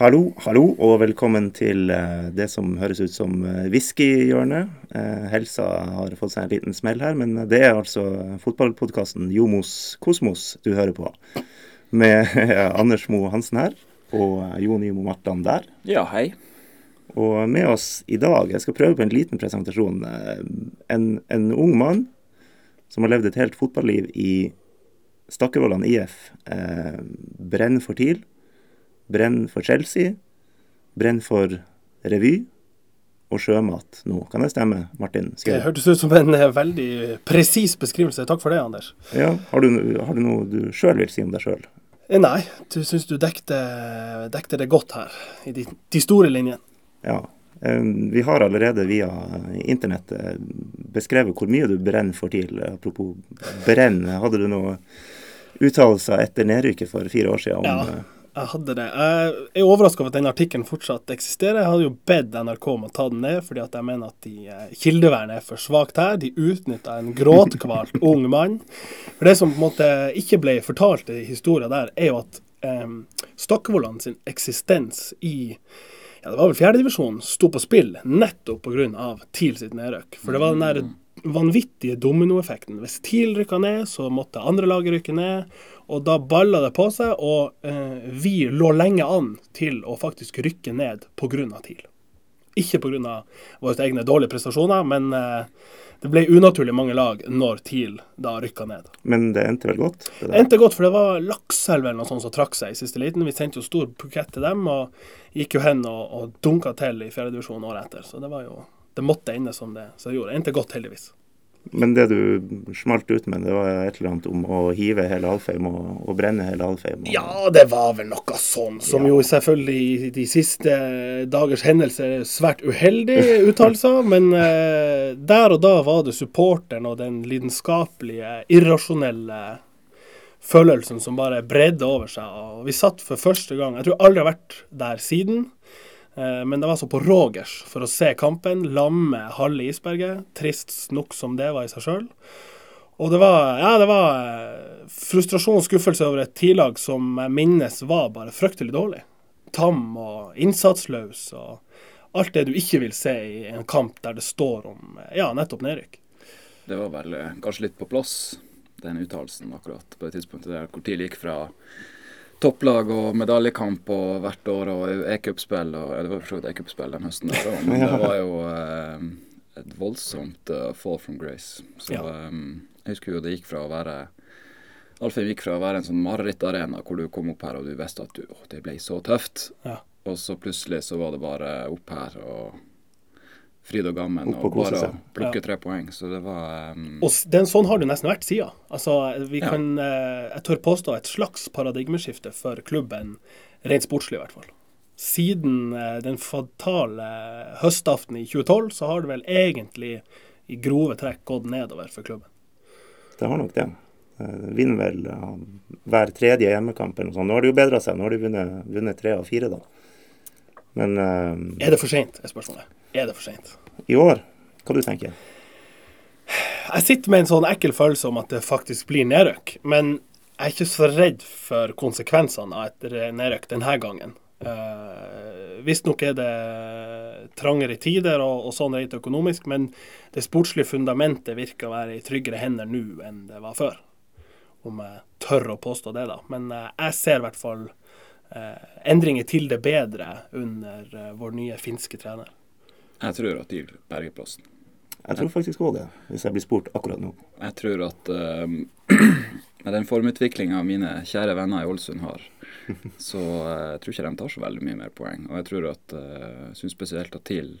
Hallo, hallo, og velkommen til eh, det som høres ut som uh, whiskyhjørnet. Uh, helsa har fått seg en liten smell her, men det er altså fotballpodkasten Jomos Kosmos du hører på. Med Anders Mo Hansen her, og Jon Jomo Martland der. Ja, hei. Og med oss i dag, jeg skal prøve på en liten presentasjon, en, en ung mann som har levd et helt fotballiv i Stakkevollan IF. Eh, brenner for TIL brenner for Chelsea, Brenn for revy og sjømat nå. Kan det stemme, Martin? Skjøy? Det hørtes ut som en eh, veldig presis beskrivelse. Takk for det, Anders. Ja, Har du, har du noe du sjøl vil si om deg sjøl? Eh, nei, du syns du dekte, dekte, det godt her, i de, de store linjene. Ja. Eh, vi har allerede via internett beskrevet hvor mye du brenner for TIL. Apropos brenn, hadde du noen uttalelser etter nedrykket for fire år siden om ja. Jeg hadde det. Jeg er overraska over at den artikkelen fortsatt eksisterer. Jeg hadde jo bedt NRK om å ta den ned, fordi at jeg mener at de, eh, kildevernet er for svakt her. De utnytta en gråtkvalt ung mann. For Det som på en måte ikke ble fortalt i historien der, er jo at um, Stakkevollan sin eksistens i ja, det var vel fjerdedivisjon, sto på spill nettopp pga. TIL sitt nedrøkk. For det var den der vanvittige dominoeffekten. Hvis TIL rykka ned, så måtte andre laget rykke ned. Og da balla det på seg, og eh, vi lå lenge an til å faktisk rykke ned pga. TIL. Ikke pga. våre egne dårlige prestasjoner, men eh, det ble unaturlig mange lag når TIL da rykka ned. Men det endte vel godt? Det, det endte godt, for det var Lakselv eller noe sånt som trakk seg i siste liten. Vi sendte jo stor bukett til dem, og gikk jo hen og, og dunka til i fjerdedivisjon året etter. Så det var jo Det måtte ende som det, så det gjorde. Det endte godt, heldigvis. Men det du smalt ut med, det var et eller annet om å hive hele Alfheim og, og brenne hele Alfheim? Og... Ja, det var vel noe sånn, som ja. jo selvfølgelig i de siste dagers hendelser er svært uheldige uttalelser. men eh, der og da var det supporteren og den lidenskapelige, irrasjonelle følelsen som bare bredde over seg. Og vi satt for første gang, jeg tror aldri har vært der siden. Eh, men det var altså på Rogers for å se kampen. Lamme halve isberget. Trist nok som det var i seg sjøl. Og det var, ja, det var eh, frustrasjon og skuffelse over et tidlag som jeg minnes var bare fryktelig dårlig. Tam og innsatsløs og alt det du ikke vil se i en kamp der det står om ja, nettopp nedrykk. Det var vel eh, kanskje litt på plass, den uttalelsen akkurat på det tidspunktet der hvor TIL gikk fra topplag og medaljekamp og hvert år og e-cupspill. Det var for så vidt e-cupspill den høsten der men det var jo eh, et voldsomt uh, fall from grace. Så ja. um, jeg husker jo det gikk fra å være Alfheim gikk fra å være en sånn marerittarena hvor du kom opp her og du visste at du, å, det ble så tøft, ja. og så plutselig så var det bare opp her og fryd og gammen og bare plukke ja. tre poeng. Så det var um... Og den, Sånn har det nesten vært siden. Altså, vi kan, uh, jeg tør påstå, et slags paradigmeskifte for klubben, rent sportslig i hvert fall. Siden uh, den fatale høstaften i 2012, så har det vel egentlig i grove trekk gått nedover for klubben. Det har nok det. Uh, vinner vel uh, hver tredje hjemmekamp eller noe sånt. Nå har det jo bedra seg. Nå har de vunnet, vunnet tre av fire, da. Men Er det for seint, er spørsmålet. Er det for seint? I år? Hva du tenker Jeg sitter med en sånn ekkel følelse om at det faktisk blir nedrykk. Men jeg er ikke så redd for konsekvensene av et nedrykk denne gangen. Uh, Visstnok er det trangere tider og, og sånn rent økonomisk, men det sportslige fundamentet virker å være i tryggere hender nå enn det var før. Om jeg tør å påstå det, da. Men uh, jeg ser i hvert fall uh, endringer til det bedre under uh, vår nye finske trener. Jeg tror at de berger plassen. Jeg tror faktisk òg det, hvis jeg blir spurt akkurat nå. Jeg tror at uh, med den formutviklinga mine kjære venner i Ålesund har, så uh, jeg tror ikke de tar så veldig mye mer poeng. Og jeg tror at uh, syns spesielt at TIL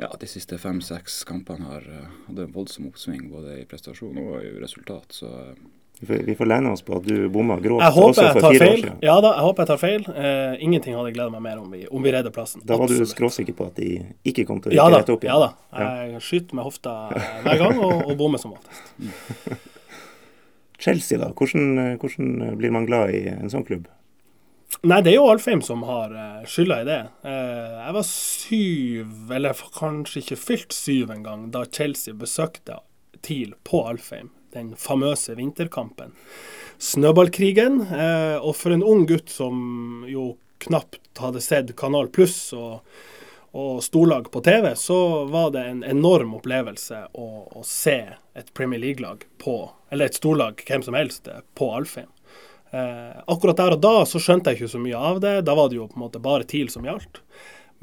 ja, de siste fem-seks kampene har uh, hatt en voldsom oppsving både i prestasjon og i resultat. Så uh, vi får lene oss på at du bomma grovt for fire feil. år siden. Ja da, jeg håper jeg tar feil. Uh, ingenting hadde gleda meg mer om vi, om vi redder plassen. Da var Absolutt. du skråsikker på at de ikke kom til å ja, rette opp igjen? Ja da. Jeg skyter med hofta hver gang og, og bommer som oftest. Chelsea, da. Hvordan, hvordan, blir man glad i en sånn klubb? Nei, det er jo Alfheim som har uh, skylda i det. Uh, jeg var syv, eller kanskje ikke fylt syv engang, da Chelsea besøkte TIL på Alfheim den famøse vinterkampen. Snøballkrigen. Eh, og for en ung gutt som jo knapt hadde sett Kanal Pluss og, og storlag på TV, så var det en enorm opplevelse å, å se et Premier League-lag på, eller et storlag, hvem som helst, på Alfheim. Eh, akkurat der og da så skjønte jeg ikke så mye av det. Da var det jo på en måte bare TIL som gjaldt.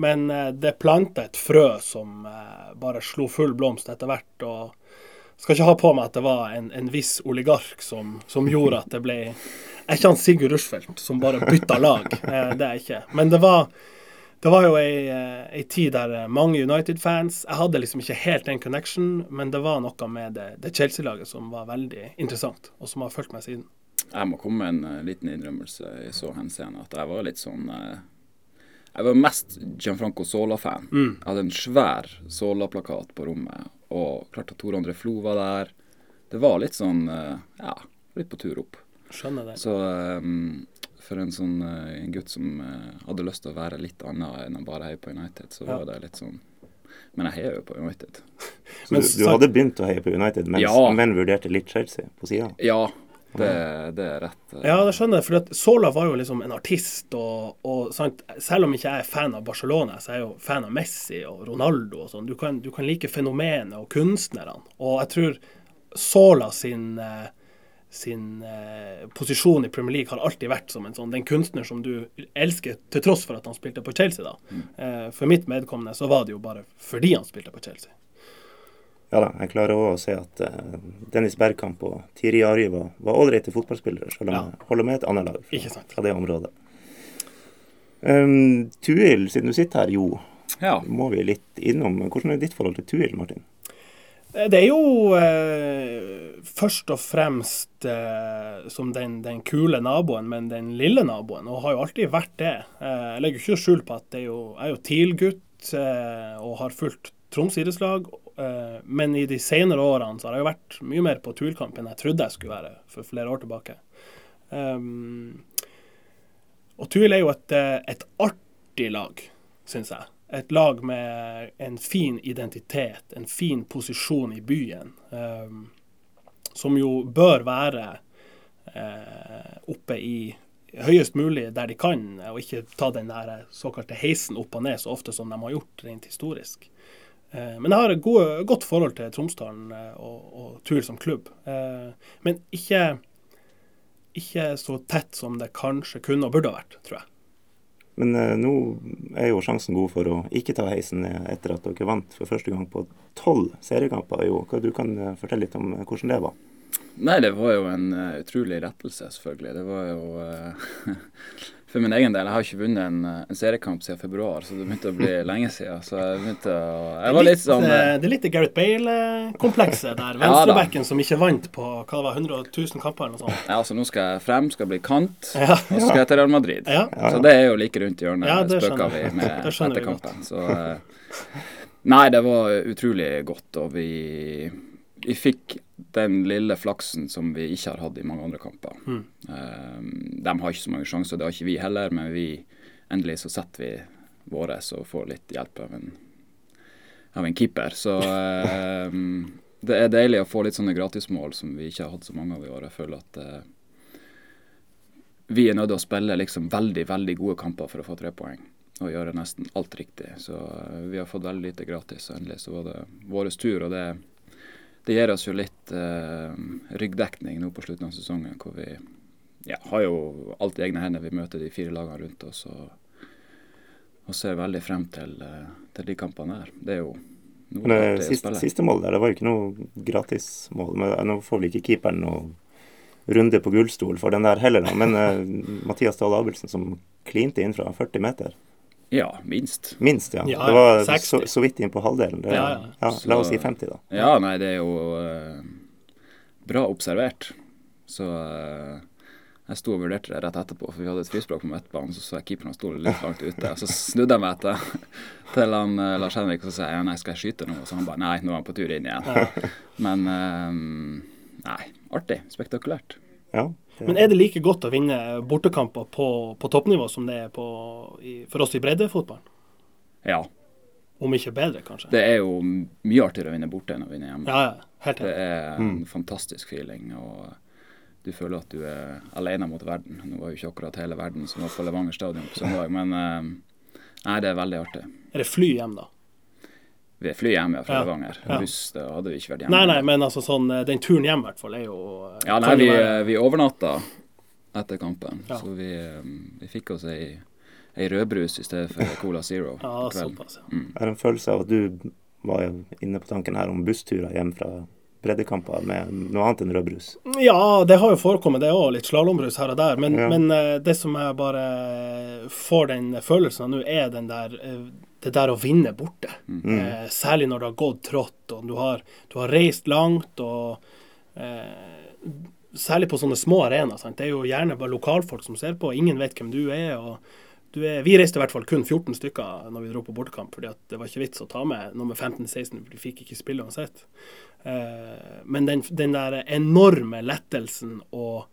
Men eh, det planta et frø som eh, bare slo full blomst etter hvert. og skal ikke ha på meg at det var en, en viss oligark som, som, gjorde at det ble Jeg er ikke han Sigurd Rushfeldt som bare bytta lag, eh, det er jeg ikke. Men det var, det var jo ei, eh, ei, tid der mange United-fans Jeg hadde liksom ikke helt den connection, men det var noe med det, det Chelsea-laget som var veldig interessant, og som har fulgt meg siden. Jeg må komme med en liten innrømmelse i så henseende at jeg var litt sånn Jeg var mest Gianfranco Sola-fan. Mm. Jeg hadde en svær Sola-plakat på rommet og klart at Tor André Flo var der. Det var litt sånn uh, Ja, litt på tur opp. Skjønner det. Så um, for en sånn en gutt som hadde lyst til å være litt annet enn å bare heie på United, så ja. var det litt sånn men jeg heier jo på United. Så du, du, hadde begynt å heie på United, mens, ja. men vurderte litt Chelsea på sida? Ja, det, det, er rett. Ja, det skjønner jeg. For Sola var jo liksom en artist. Og, og selv om ikke jeg er fan av Barcelona, så er jeg jo fan av Messi og Ronaldo og sånn. Du, du, kan like fenomenet og kunstnerne. Og jeg tror Sola sin, eh, sin eh, posisjon i Premier League har alltid vært som en sånn, den kunstner som du elsker til tross for at han spilte på Chelsea. da. Mm. Eh, for mitt medkommende så var det jo bare fordi han spilte på Chelsea. Ja da, jeg klarer òg å se at uh, Dennis Bergkamp og Tiri Arje var, var ålreite fotballspillere, selv om ja. jeg holder med et annet lag fra, fra det området. Um, Tuil, siden du sitter her, Jo, ja. må vi litt innom. Hvordan er ditt forhold til Tuil, Martin? Eh, det er jo eh, først og fremst eh, som den, den, kule naboen, men den lille naboen, og har jo alltid vært det. Eh, jeg legger ikke skjul på at jeg er jo TIL-gutt eh, og har fulgt Troms idrettslag men i de senere årene så har jeg jo vært mye mer på turkamp enn jeg trodde jeg skulle være for flere år tilbake. Um, og Tuil er jo et, eh, et artig lag, syns jeg. Et lag med en fin identitet, en fin posisjon i byen. Um, som jo bør være uh, oppe i høyest mulig der de kan, og ikke ta den der såkalte heisen opp og ned så ofte som de har gjort rent historisk. Eh, men jeg har et godt forhold til Tromsdalen eh, og, og TUL som klubb. Eh, men ikke, ikke, så tett som det kanskje kunne og burde ha vært, tror jeg. Men nå er jo sjansen god for å ikke ta heisen ned etter at dere vant for første gang på tolv seriekamper. Jo. Du kan fortelle litt om hvordan det var? Nei, det var jo en uh, utrolig rettelse, selvfølgelig. Det var jo uh, For min egen del, jeg har ikke vunnet en, en, seriekamp siden februar, så det begynte å bli lenge siden. Så jeg begynte å Jeg var litt sånn uh, Det er litt Gareth Bale-komplekset der. Venstrebacken ja, som ikke vant på hva det var, 100 000 kamper eller noe sånt. Ja, altså nå skal jeg frem, skal bli kant, ja. og så skal jeg til Real Madrid. Ja. Så det er jo like rundt hjørnet, ja, spøker vi med etter kampen. Så Nei, det var utrolig godt, og vi vi fikk den lille flaksen som vi ikke har hatt i mange andre kamper. Mm. Um, de har ikke så mange sjanser, det har ikke vi heller, men vi, endelig så setter vi våre og får litt hjelp av en, av en keeper. Så um, det er deilig å få litt sånne gratismål som vi ikke har hatt så mange av i år. Jeg føler at uh, vi er nødt til å spille liksom veldig, veldig gode kamper for å få tre poeng og gjøre nesten alt riktig. Så uh, vi har fått veldig lite gratis, og endelig så var det vår tur. og det det gir oss jo litt eh, ryggdekning nå på slutten av sesongen, hvor vi ja, har jo alt i egne hender. Vi møter de fire lagene rundt oss og, og ser veldig frem til, eh, til de kampene der. Det er jo noe det, siste, siste mål der, det var jo ikke noe gratis mål. Men Nå får vel ikke keeperen noen runde på gullstol for den der heller, da. Men uh, Mathias Dahl Abelsen som klinte inn fra 40 meter. Ja, minst. Minst, ja. ja det var så, så, vidt inn på halvdelen. Det, ja, ja. la oss si 50, da. Ja, nei, det er jo uh, bra observert. Så uh, jeg sto og vurderte det rett etterpå, for vi hadde et frispråk på midtbanen. Så så jeg keeperen sto litt langt ute. Og så snudde jeg meg etter til han uh, Lars Henrik og så sa jeg, ja, nei, skal jeg skyte nå? Og så han bare nei, nå er han på tur inn igjen. Men nei, artig. Spektakulært. Ja. Men er det like godt å vinne bortekamper på, på toppnivå som det er på, i, for oss i breddefotballen? Ja. Om ikke bedre, kanskje? Det er jo mye artigere å vinne borte enn å vinne hjemme. Ja, helt Det er en mm. fantastisk feeling. og du føler at du er alene mot verden. Nå var jo ikke akkurat hele verden som var på Levanger stadion på søndag, men eh, nei, det er veldig artig. Er det fly hjem, da? Vi flyr hjem fra Ja, Levanger. ja. Buss det hadde vi ikke vært hjemme. Nei, nei, men altså sånn eh, Den turen hjem, i hvert fall, er jo eh, Ja, nei, vi, vi overnatta etter kampen, Ja. så vi, eh, vi fikk oss ei, ei rødbrus i stedet for Cola Zero Ja, såpass, ja. Mm. Jeg har en følelse av at du var inne på tanken her om bussturer hjem fra breddekamper med noe annet enn rødbrus. Ja, det har jo forekommet, det òg. Litt slalåmbrus her og der. Men, Ja. men eh, det som jeg bare får den følelsen av nå, er den der eh, det der å vinne borte. Eh, særlig når det har gått trått, og du har, du har reist langt, og eh, Særlig på sånne små arenaer. sant? Det er jo gjerne bare lokalfolk som ser på, ingen vet hvem du er. og du er, vi reiste i hvert fall kun 14 stykker når vi dro på bortekamp, fordi at det var ikke vits å ta med nummer 15-16, for de fikk ikke spille uansett. Eh, men den, den der enorme lettelsen og,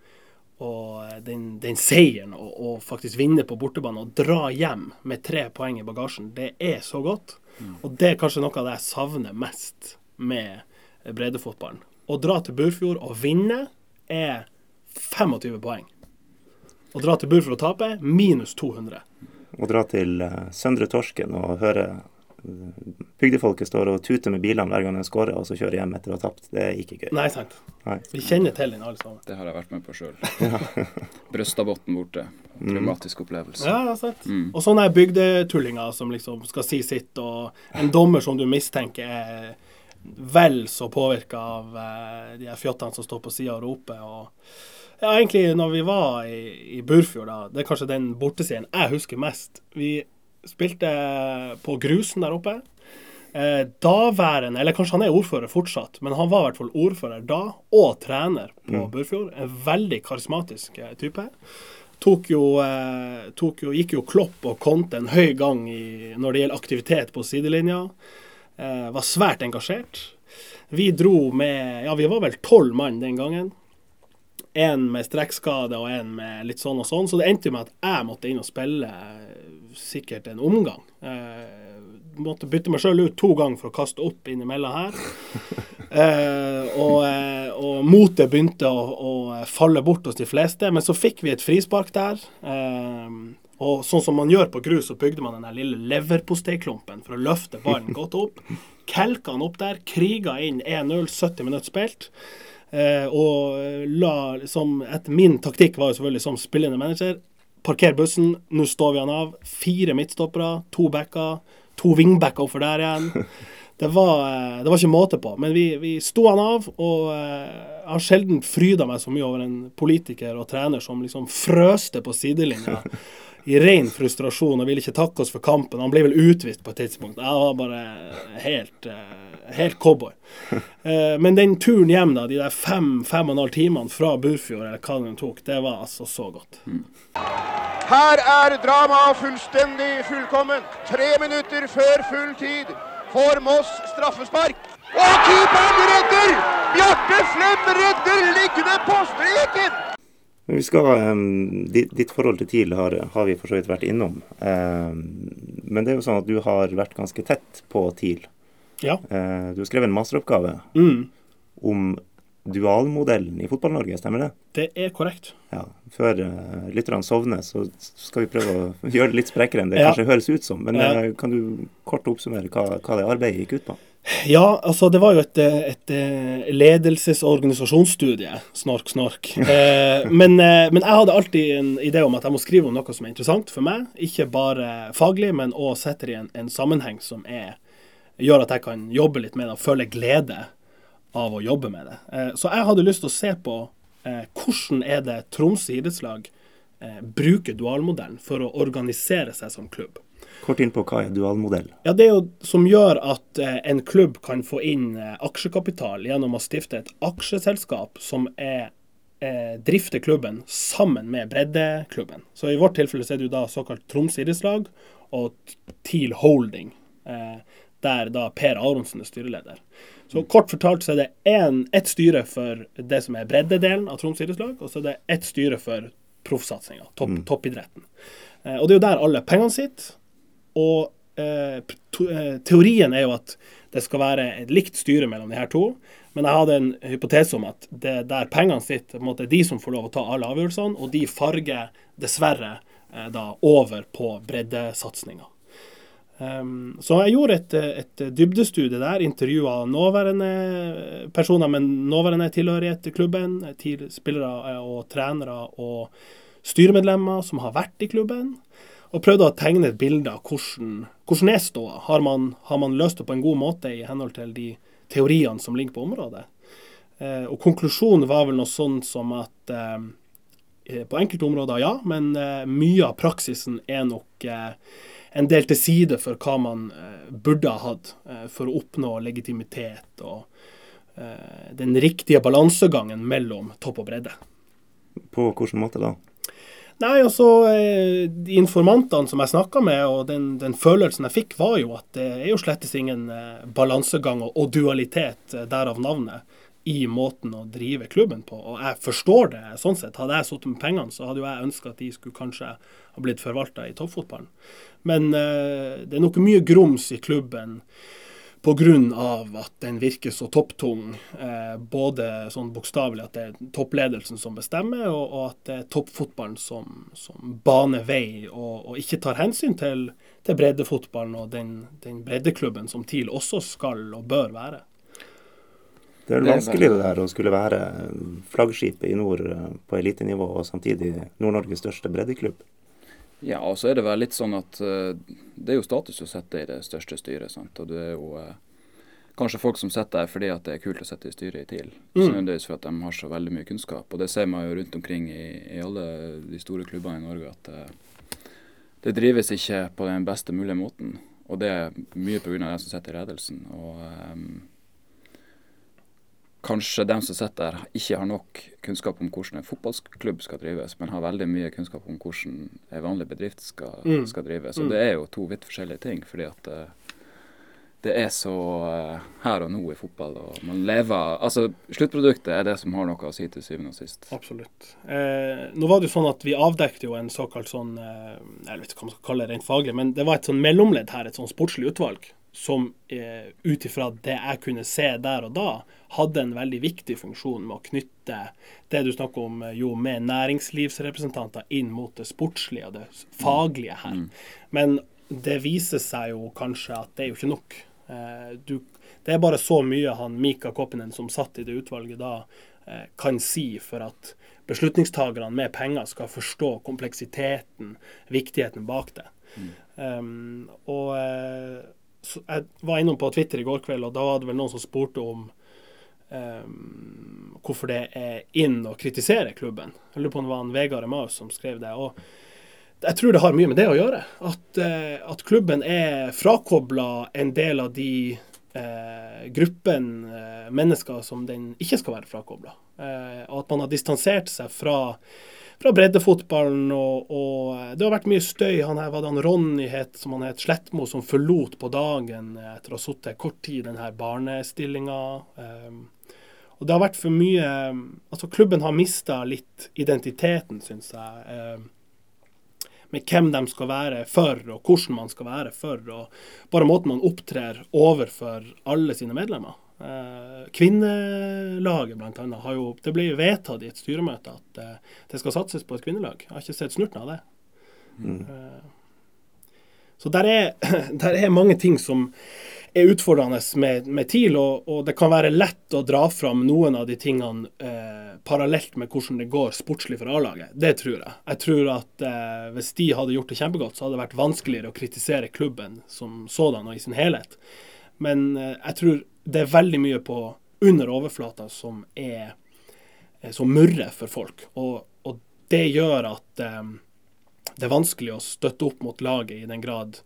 og den, den seieren å og faktisk vinne på bortebane og dra hjem med tre poeng i bagasjen, det er så godt. Og det er kanskje noe av det jeg savner mest med breddefotballen. Å dra til Burfjord og vinne er 25 poeng. Å dra til Burfjord og tape minus 200. Å dra til eh, Søndre Torsken og høre eh, bygdefolket står og tuter med bilene hver gang de scorer, og så kjører hjem etter å ha tapt, det er ikke gøy. Nei, sant. Nei. Vi kjenner til den alle sammen. Det har jeg vært med på sjøl. Brøstadbotn borte. Traumatisk opplevelse. Ja, ja, sant. Mm. Og sånne bygdetullinger som liksom skal si sitt, og en dommer som du mistenker er vel så påvirka av eh, de her fjottene som står på sida og roper. og ja, egentlig når vi var i, i Burfjord, da, det er kanskje den bortesiden jeg husker mest. Vi spilte på grusen der oppe. Eh, daværende, eller kanskje han er ordfører fortsatt, men han var i hvert fall ordfører da, og trener på Burfjord. En veldig karismatisk eh, type. Jo, eh, jo, gikk jo klopp og konte en høy gang i, når det gjelder aktivitet på sidelinja. Eh, var svært engasjert. Vi dro med Ja, vi var vel tolv mann den gangen. En med strekkskade og en med litt sånn og sånn. Så det endte jo med at jeg måtte inn og spille eh, sikkert en omgang. Eh, måtte bytte meg sjøl ut to ganger for å kaste opp innimellom her. Eh, og, eh, og motet begynte å, å falle bort hos de fleste. Men så fikk vi et frispark der. Eh, og sånn som man gjør på grus, så bygde man den lille leverposteiklumpen for å løfte ballen godt opp. Kelka han opp der, kriga inn 1-0, 70 minutter spilt. Eh, og la liksom etter Min taktikk var jo selvfølgelig som spillende manager parker bussen, nå står vi han av. Fire midtstoppere, to backer, to wingbacker for der igjen. Det var, eh, det var ikke måte på. Men vi, vi sto han av, og eh, jeg har sjelden fryda meg så mye over en politiker og trener som liksom frøste på sidelinja i ren frustrasjon og ville ikke takke oss for kampen. Han ble vel utvist på et tidspunkt. Jeg var bare helt, eh, helt cowboy. Eh, Men den turen hjem, da, de der fem, fem og en halv timene fra Burfjord, eller hva den tok, det var altså så godt. Her er dramaet fullstendig fullkomment. Tre minutter før full tid får Moss straffespark. Og keeperen redder! Bjarte Flem redder liggende på streken! Men vi skal, em, ditt, forhold til TIL har, har vi for så vidt vært innom. Em, men det er jo sånn at du har vært ganske tett på TIL. Ja. Eh, du har skrevet en masteroppgave Mm, om dualmodellen i Fotball-Norge, stemmer det? det er korrekt. Ja. Før uh, lytterne sovner, så skal vi prøve å gjøre det litt sprekkere enn det Ja. kanskje høres ut som. Men Ja. eh, kan du kort oppsummere hva, hva det arbeidet gikk ut på? Ja, altså det var jo et, et eh, ledelses- og organisasjonsstudie. Snork, snork. Eh, men, eh, men jeg hadde alltid en idé om at jeg må skrive om noe som er interessant for meg. Ikke bare faglig, men òg setter i en, en sammenheng som er, gjør at jeg kan jobbe litt med det og føle glede av å jobbe med det. Eh, så jeg hadde lyst til å se på eh, hvordan er det Tromsø idrettslag eh, bruker dualmodellen for å organisere seg som klubb. Kort inn på hva er dualmodell? Ja, Det er jo som gjør at eh, en klubb kan få inn eh, aksjekapital gjennom å stifte et aksjeselskap som er, eh, drifter klubben sammen med breddeklubben. Så i vårt tilfelle så er det jo da såkalt Troms idrettslag og TIL Holding, eh, der da Per Aronsen er styreleder. Så kort fortalt så er det en, ett styre for det som er breddedelen av Troms idrettslag, og så er det ett styre for proffsatsinga, topp, toppidretten. Eh, og det er jo der alle pengene sitter. Og eh, eh, teorien er jo at det skal være et likt styre mellom de her to. Men jeg hadde en hypotese om at det der pengene sitter, en måte de som får lov å ta alle avgjørelsene, og de farger dessverre eh, da over på breddesatsinga. Um, så jeg gjorde et, et dybdestudie der, intervjua nåværende personer med nåværende tilhørighet til klubben, spillere og trenere og styremedlemmer som har vært i klubben, og prøvde å tegne et bilde av hvordan, hvordan er ståa. Har, har man løst det på en god måte i henhold til de teoriene som ligger på området. Eh, og konklusjonen var vel noe sånn som at eh, eh, på enkelte områder ja, men eh, mye av praksisen er nok eh, en del til side for hva man eh, burde ha hatt for å oppnå legitimitet og den riktige balansegangen mellom topp og bredde. På hvilken måte da? Nei, altså, De informantene som jeg snakka med, og den, den, følelsen jeg fikk, var jo at det er jo slettes ingen eh, balansegang og, og, dualitet, eh, derav navnet, i måten å drive klubben på. Og jeg forstår det sånn sett. Hadde jeg sittet med pengene, så hadde jo jeg ønska at de skulle kanskje ha blitt forvalta i toppfotballen. Men det er nok mye grums i klubben pga. at den virker så topptung. Eh, både sånn bokstavelig at det er toppledelsen som bestemmer, og, og at det er toppfotballen som, som baner vei og, og, ikke tar hensyn til, til breddefotballen og den, den, breddeklubben som TIL også skal og bør være. Det er vanskelig det der å skulle være flaggskipet i nord eh, på elitenivå og samtidig Nord-Norges største breddeklubb. Ja, og så er det vel litt sånn at uh, det er jo status å sitte i det største styret. sant? Og det er jo uh, kanskje folk som sitter der fordi at det er kult å sitte i styret i TIL. Mm. Nødvendigvis for at de har så veldig mye kunnskap. Og det ser man jo rundt omkring i, i alle de store klubbene i Norge at det, det drives ikke på den beste mulige måten. Og det er mye pga. dem som sitter i ledelsen. Og um, kanskje dem som sitter der, ikke har nok kunnskap om hvordan en fotballklubb skal drives, men har veldig mye kunnskap om hvordan en vanlig bedrift skal, mm. skal drives. Og mm. det er jo to vidt forskjellige ting. fordi at uh, det er så uh, her og nå i fotball. og man lever, altså Sluttproduktet er det som har noe å si til syvende og sist. Absolutt. Eh, nå var det jo sånn at Vi avdekket jo en såkalt sånn, eh, jeg vet ikke hva man skal kalle det rent faglig, men det var et sånn mellomledd her, et sånn sportslig utvalg som eh, ut ifra det jeg kunne se der og da, hadde en veldig viktig funksjon med å knytte det du snakker om eh, jo med næringslivsrepresentanter inn mot det sportslige og det faglige her. Mm. Men det viser seg jo kanskje at det er jo ikke nok. Eh, du, det er bare så mye han Mika Koppinen, som satt i det utvalget da, eh, kan si for at beslutningstagerne med penger skal forstå kompleksiteten, viktigheten bak det. Mm. Um, og eh, jeg var innom på Twitter i går kveld, og da var det vel noen som spurte om um, hvorfor det er inn å kritisere klubben. Jeg lurer på om det var en Vegard Emaus som skrev det. og jeg tror det har mye med det å gjøre. At, uh, at klubben er frakobla en del av de eh, gruppen eh, mennesker som den ikke skal være frakobla. og at man har distansert seg fra fra breddefotballen. Og, og, det har vært mye støy. Han her var det han Ronny het, som han het, Slettmo, som forlot på dagen etter å ha sittet kort tid i denne barnestillinga. Um, og det har vært for mye Altså, klubben har mista litt identiteten, syns jeg. Um, med hvem de skal være for, og hvordan man skal være for. og Bare måten man opptrer overfor alle sine medlemmer. Eh, kvinnelaget blant annet, har jo, det ble jo vedtatt i et styremøte at eh, det skal satses på et kvinnelag. Jeg har ikke sett snurten av det. Mm. Eh, så der er, der er, mange ting som er utfordrende med, med TIL, og, og, det kan være lett å dra fram noen av de tingene eh, parallelt med hvordan det går sportslig for A-laget. Det tror jeg. Jeg tror at eh, hvis de hadde gjort det kjempegodt, så hadde det vært vanskeligere å kritisere klubben som sådan og i sin helhet. Men eh, jeg tror det er veldig mye på under overflata som er som murrer for folk. Og, og det gjør at eh, det er vanskelig å støtte opp mot laget i den grad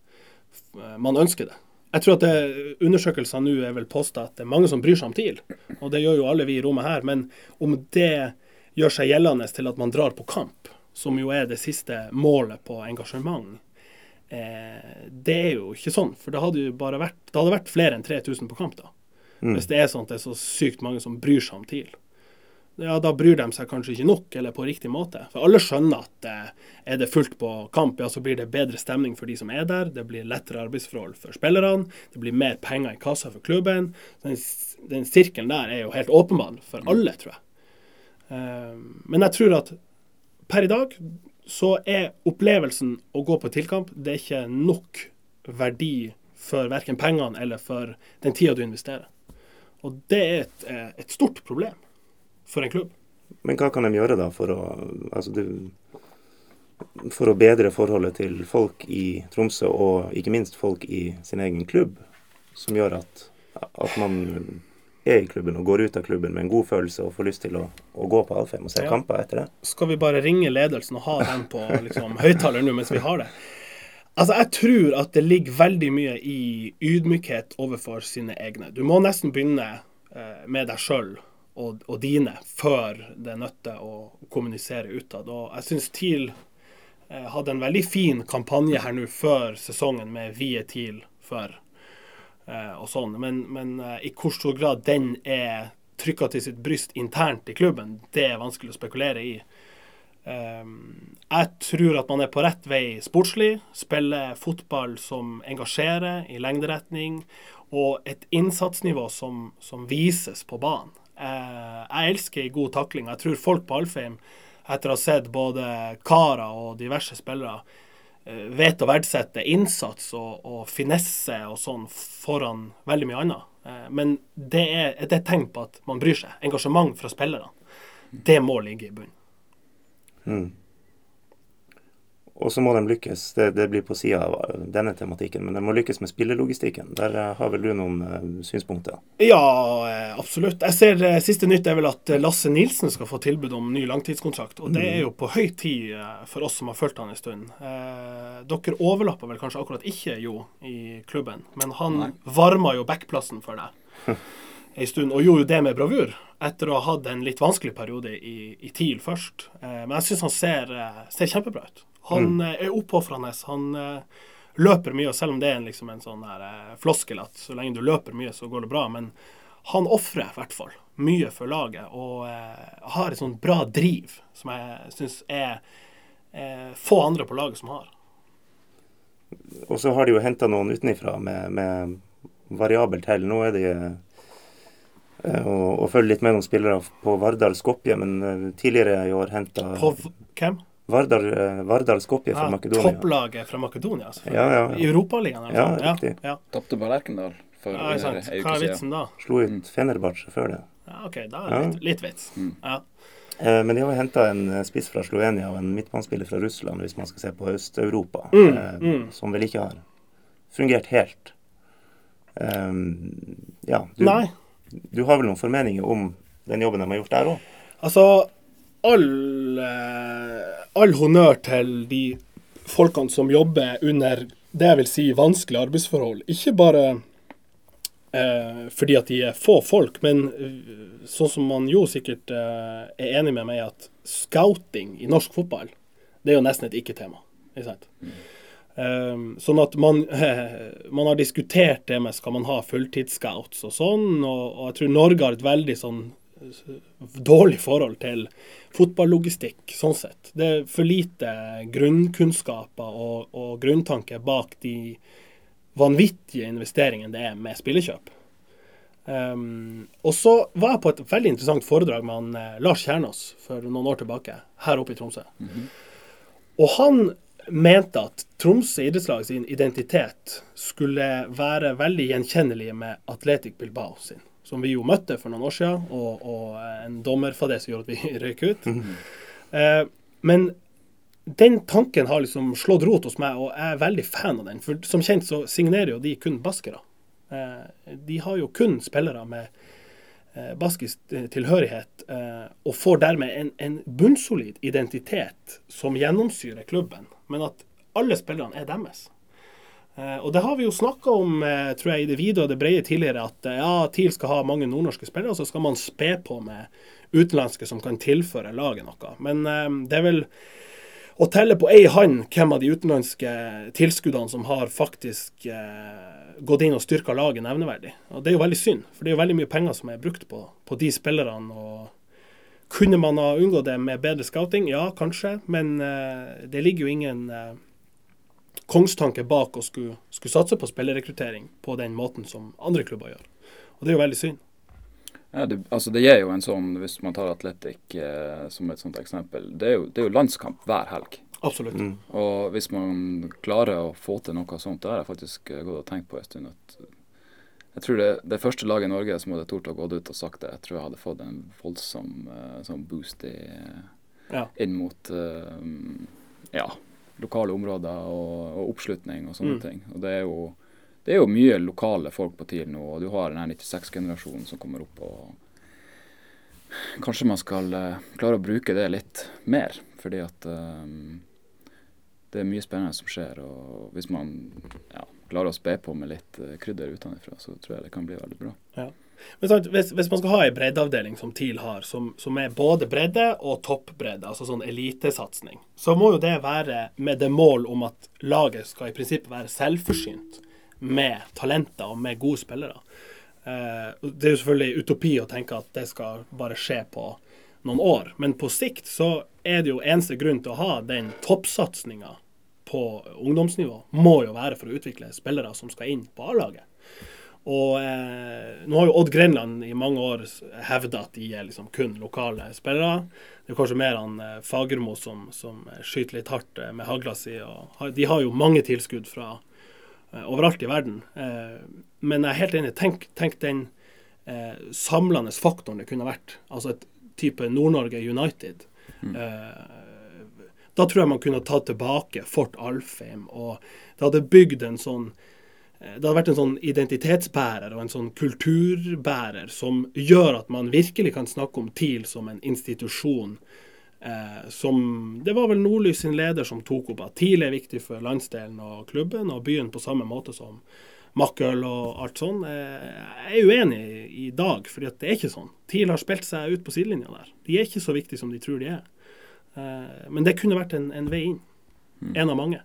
uh, man ønsker det. Jeg tror at undersøkelser nå er vel påstått at det er mange som bryr seg om TIL. Og det gjør jo alle vi i rommet her. Men om det gjør seg gjeldende til at man drar på kamp, som jo er det siste målet på engasjement, eh, det er jo ikke sånn. For det hadde jo bare vært, det hadde vært flere enn 3000 på kamp da. Mm. Hvis det er sånn at det er så sykt mange som bryr seg om TIL. ja, da bryr de seg kanskje ikke nok eller på riktig måte. For alle skjønner at eh, er det fullt på kamp, ja, så blir det bedre stemning for de som er der. Det blir lettere arbeidsforhold for spillerne. Det blir mer penger i kassa for klubben. Den, den sirkelen der er jo helt åpenbar for alle, tror jeg. Eh, men jeg tror at per i dag så er opplevelsen å gå på tilkamp det er ikke nok verdi for verken pengene eller for den tida du investerer. Og det er et, eh, et, stort problem for en klubb. Men hva kan de gjøre da for å, altså det, for å bedre forholdet til folk i Tromsø, og ikke minst folk i sin egen klubb, som gjør at, at man er i klubben og går ut av klubben med en god følelse og får lyst til å, å gå på Alfheim og se ja. kamper etter det? Skal vi bare ringe ledelsen og ha den på liksom, høyttaler nå mens vi har det? Altså, Jeg tror at det ligger veldig mye i ydmykhet overfor sine egne. Du må nesten begynne eh, med deg sjøl og, og, dine før det nytter å kommunisere utad. Og jeg syns TIL eh, hadde en veldig fin kampanje her nå før sesongen med 'Vi er TIL før'. eh, og sånn. Men, men eh, i hvor stor grad den er trykka til sitt bryst internt i klubben, det er vanskelig å spekulere i. Ehm, jeg tror at man er på rett vei sportslig. Spiller fotball som engasjerer i lengderetning. Og et innsatsnivå som, som vises på banen. Eh, jeg elsker god takling. Jeg tror folk på Alfheim, etter å ha sett både Kara og diverse spillere, eh, vet å verdsette innsats og, og finesse og sånn foran veldig mye annet. Eh, men det er et tegn på at man bryr seg. Engasjement fra spillerne. Det må ligge i bunnen. Mm. Og så må de lykkes, det, det blir på sida av denne tematikken, men de må lykkes med spillelogistikken. Der uh, har vel du noen uh, synspunkter? Ja, absolutt. Jeg ser Siste nytt er vel at Lasse Nilsen skal få tilbud om ny langtidskontrakt. Og det er jo på høy tid for oss som har fulgt han en stund. dere overlapper vel kanskje akkurat ikke Jo i klubben, men han varma jo backplassen for deg en stund, og gjorde jo det med bravur etter å ha hatt en litt vanskelig periode i, i TIL først. Eh, men jeg syns han ser, eh, ser, kjempebra ut. Han mm. Eh, er oppofrende. Han eh, løper mye, og selv om det er liksom en sånn her, eh, floskel at så lenge du løper mye, så går det bra. Men han ofrer i hvert fall mye for laget, og eh, har et sånn bra driv som jeg syns er få andre på laget som har. Og så har de jo henta noen utenifra med, med variabelt hell. Nå er de og, og følge litt med noen spillere på Vardal Skopje, men eh, tidligere i år henta På hvem? Vardal, Vardar Skopje fra ja, Makedonia. Topplaget fra Makedonia, selvfølgelig. Ja, ja, I Europaligaen? Ja, riktig. Ja, Tapte på Lerkendal for ja, sant. Hva er vitsen da? Slo ut Fenerbahçe før det. Ja, OK, da er det litt, litt vits. Mm. Ja. Men de har henta en spiss fra Slovenia og en midtbanespiller fra Russland, hvis man skal se på Øst-Europa, mm, mm. som vel ikke har fungert helt. Um, ja, du, Nei. Du har vel noen formeninger om den jobben de har gjort der òg? Altså, all, eh, all honnør til de folkene som jobber under det jeg vil si vanskelige arbeidsforhold. Ikke bare eh, fordi at de er få folk, men eh, sånn som man jo sikkert eh, er enig med meg i at scouting i norsk fotball, det er jo nesten et ikke-tema. Ikke sant? Mm. Um, sånn at man, man, har diskutert det med skal man ha fulltidsscouts og sånn, og, og, jeg tror Norge har et veldig sånn dårlig forhold til fotballogistikk, sånn sett. Det er for lite grunnkunnskaper og, og grunntanke bak de vanvittige investeringene det er med spillekjøp. Um, og så var jeg på et veldig interessant foredrag med han, eh, Lars Kjernås for noen år tilbake, her oppe i Tromsø. Mm -hmm. Og han mente at Tromsø idrettslag sin identitet skulle være veldig gjenkjennelig med Atletic Bilbao sin, som vi jo møtte for noen år siden, og, og en dommerfadese gjorde at vi røyk ut. Mm -hmm. eh, men den tanken har liksom slått rot hos meg, og jeg er veldig fan av den. For som kjent så signerer jo de kun baskere. Eh, de har jo kun spillere med eh, baskisk tilhørighet, eh, og får dermed en, en bunnsolid identitet som gjennomsyrer klubben men at alle spillerne er deres. Eh, og det har vi jo snakka om eh, tror jeg, i det vide og det brede tidligere, at eh, ja, TIL skal ha mange nordnorske spillere, og så skal man spe på med utenlandske som kan tilføre laget noe. Men det er vel å telle på ei hånd hvem av de utenlandske tilskuddene som har faktisk gått inn og styrka laget nevneverdig. Og Det er jo veldig synd, for det er jo veldig mye penger som er brukt på, på de spillerne. og Kunne man ha unngått det med bedre scouting? Ja, kanskje. Men eh, det ligger jo ingen eh, kongstanke bak å skulle, skulle satse på spillerrekruttering på den måten som andre klubber gjør. Og det er jo veldig synd. Ja, det, altså det gir jo en sånn, Hvis man tar Atletic eh, som et sånt eksempel, det er, jo, det er jo landskamp hver helg. Absolutt. Mm. Og hvis man klarer å få til noe sånt, det har jeg faktisk eh, gått og tenkt på en stund. at Jeg tror det, det første laget i Norge som hadde tort å gå ut og sagt det, jeg tror jeg hadde fått en voldsom eh, sånn boost i, Ja. inn mot eh, ja, lokale områder og, og oppslutning og sånne Mm. ting. Og det er jo det er jo mye lokale folk på TIL nå, og du har den 96-generasjonen som kommer opp. og Kanskje man skal uh, klare å bruke det litt mer, fordi at eh, det er mye spennende som skjer. Og hvis man ja, klarer å spe på med litt eh, krydder utenfra, så tror jeg det kan bli veldig bra. Men sant, hvis, hvis man skal ha en breddeavdeling som TIL har, som, som er både bredde og toppbredde, altså sånn elitesatsing, så må jo det være med det mål om at laget skal i prinsippet være selvforsynt med talenter og med gode spillere. Eh, det er jo selvfølgelig utopi å tenke at det skal bare skje på noen år, men på sikt så er det jo eneste grunn til å ha den toppsatsinga på ungdomsnivå, må jo være for å utvikle spillere som skal inn på A-laget. Og eh, nå har jo Odd Grenland i mange år hevda at de er liksom kun lokale spillere. Det er kanskje mer han eh, Fagermo som, som skyter litt hardt eh, med hagla si. Og de har jo mange tilskudd fra eh, overalt i verden. Eh, men jeg er helt enig. Tenk, tenk den eh, samlende faktoren det kunne vært. Altså et type Nord-Norge United. Eh, da tror jeg man kunne tatt tilbake Fort Alfheim, og det hadde bygd en sånn eh, det hadde vært en sånn identitetsbærer og en sånn kulturbærer som gjør at man virkelig kan snakke om TIL som en institusjon. Eh, som Det var vel Nordlys sin leder som tok opp at TIL er viktig for landsdelen og klubben og byen på samme måte som Makkøl og alt sånn. Eh, jeg er uenig i, dag, for det er ikke sånn. TIL har spilt seg ut på sidelinja der. De er ikke så viktige som de tror de er. Eh, men det kunne vært en, en vei inn. En av mange.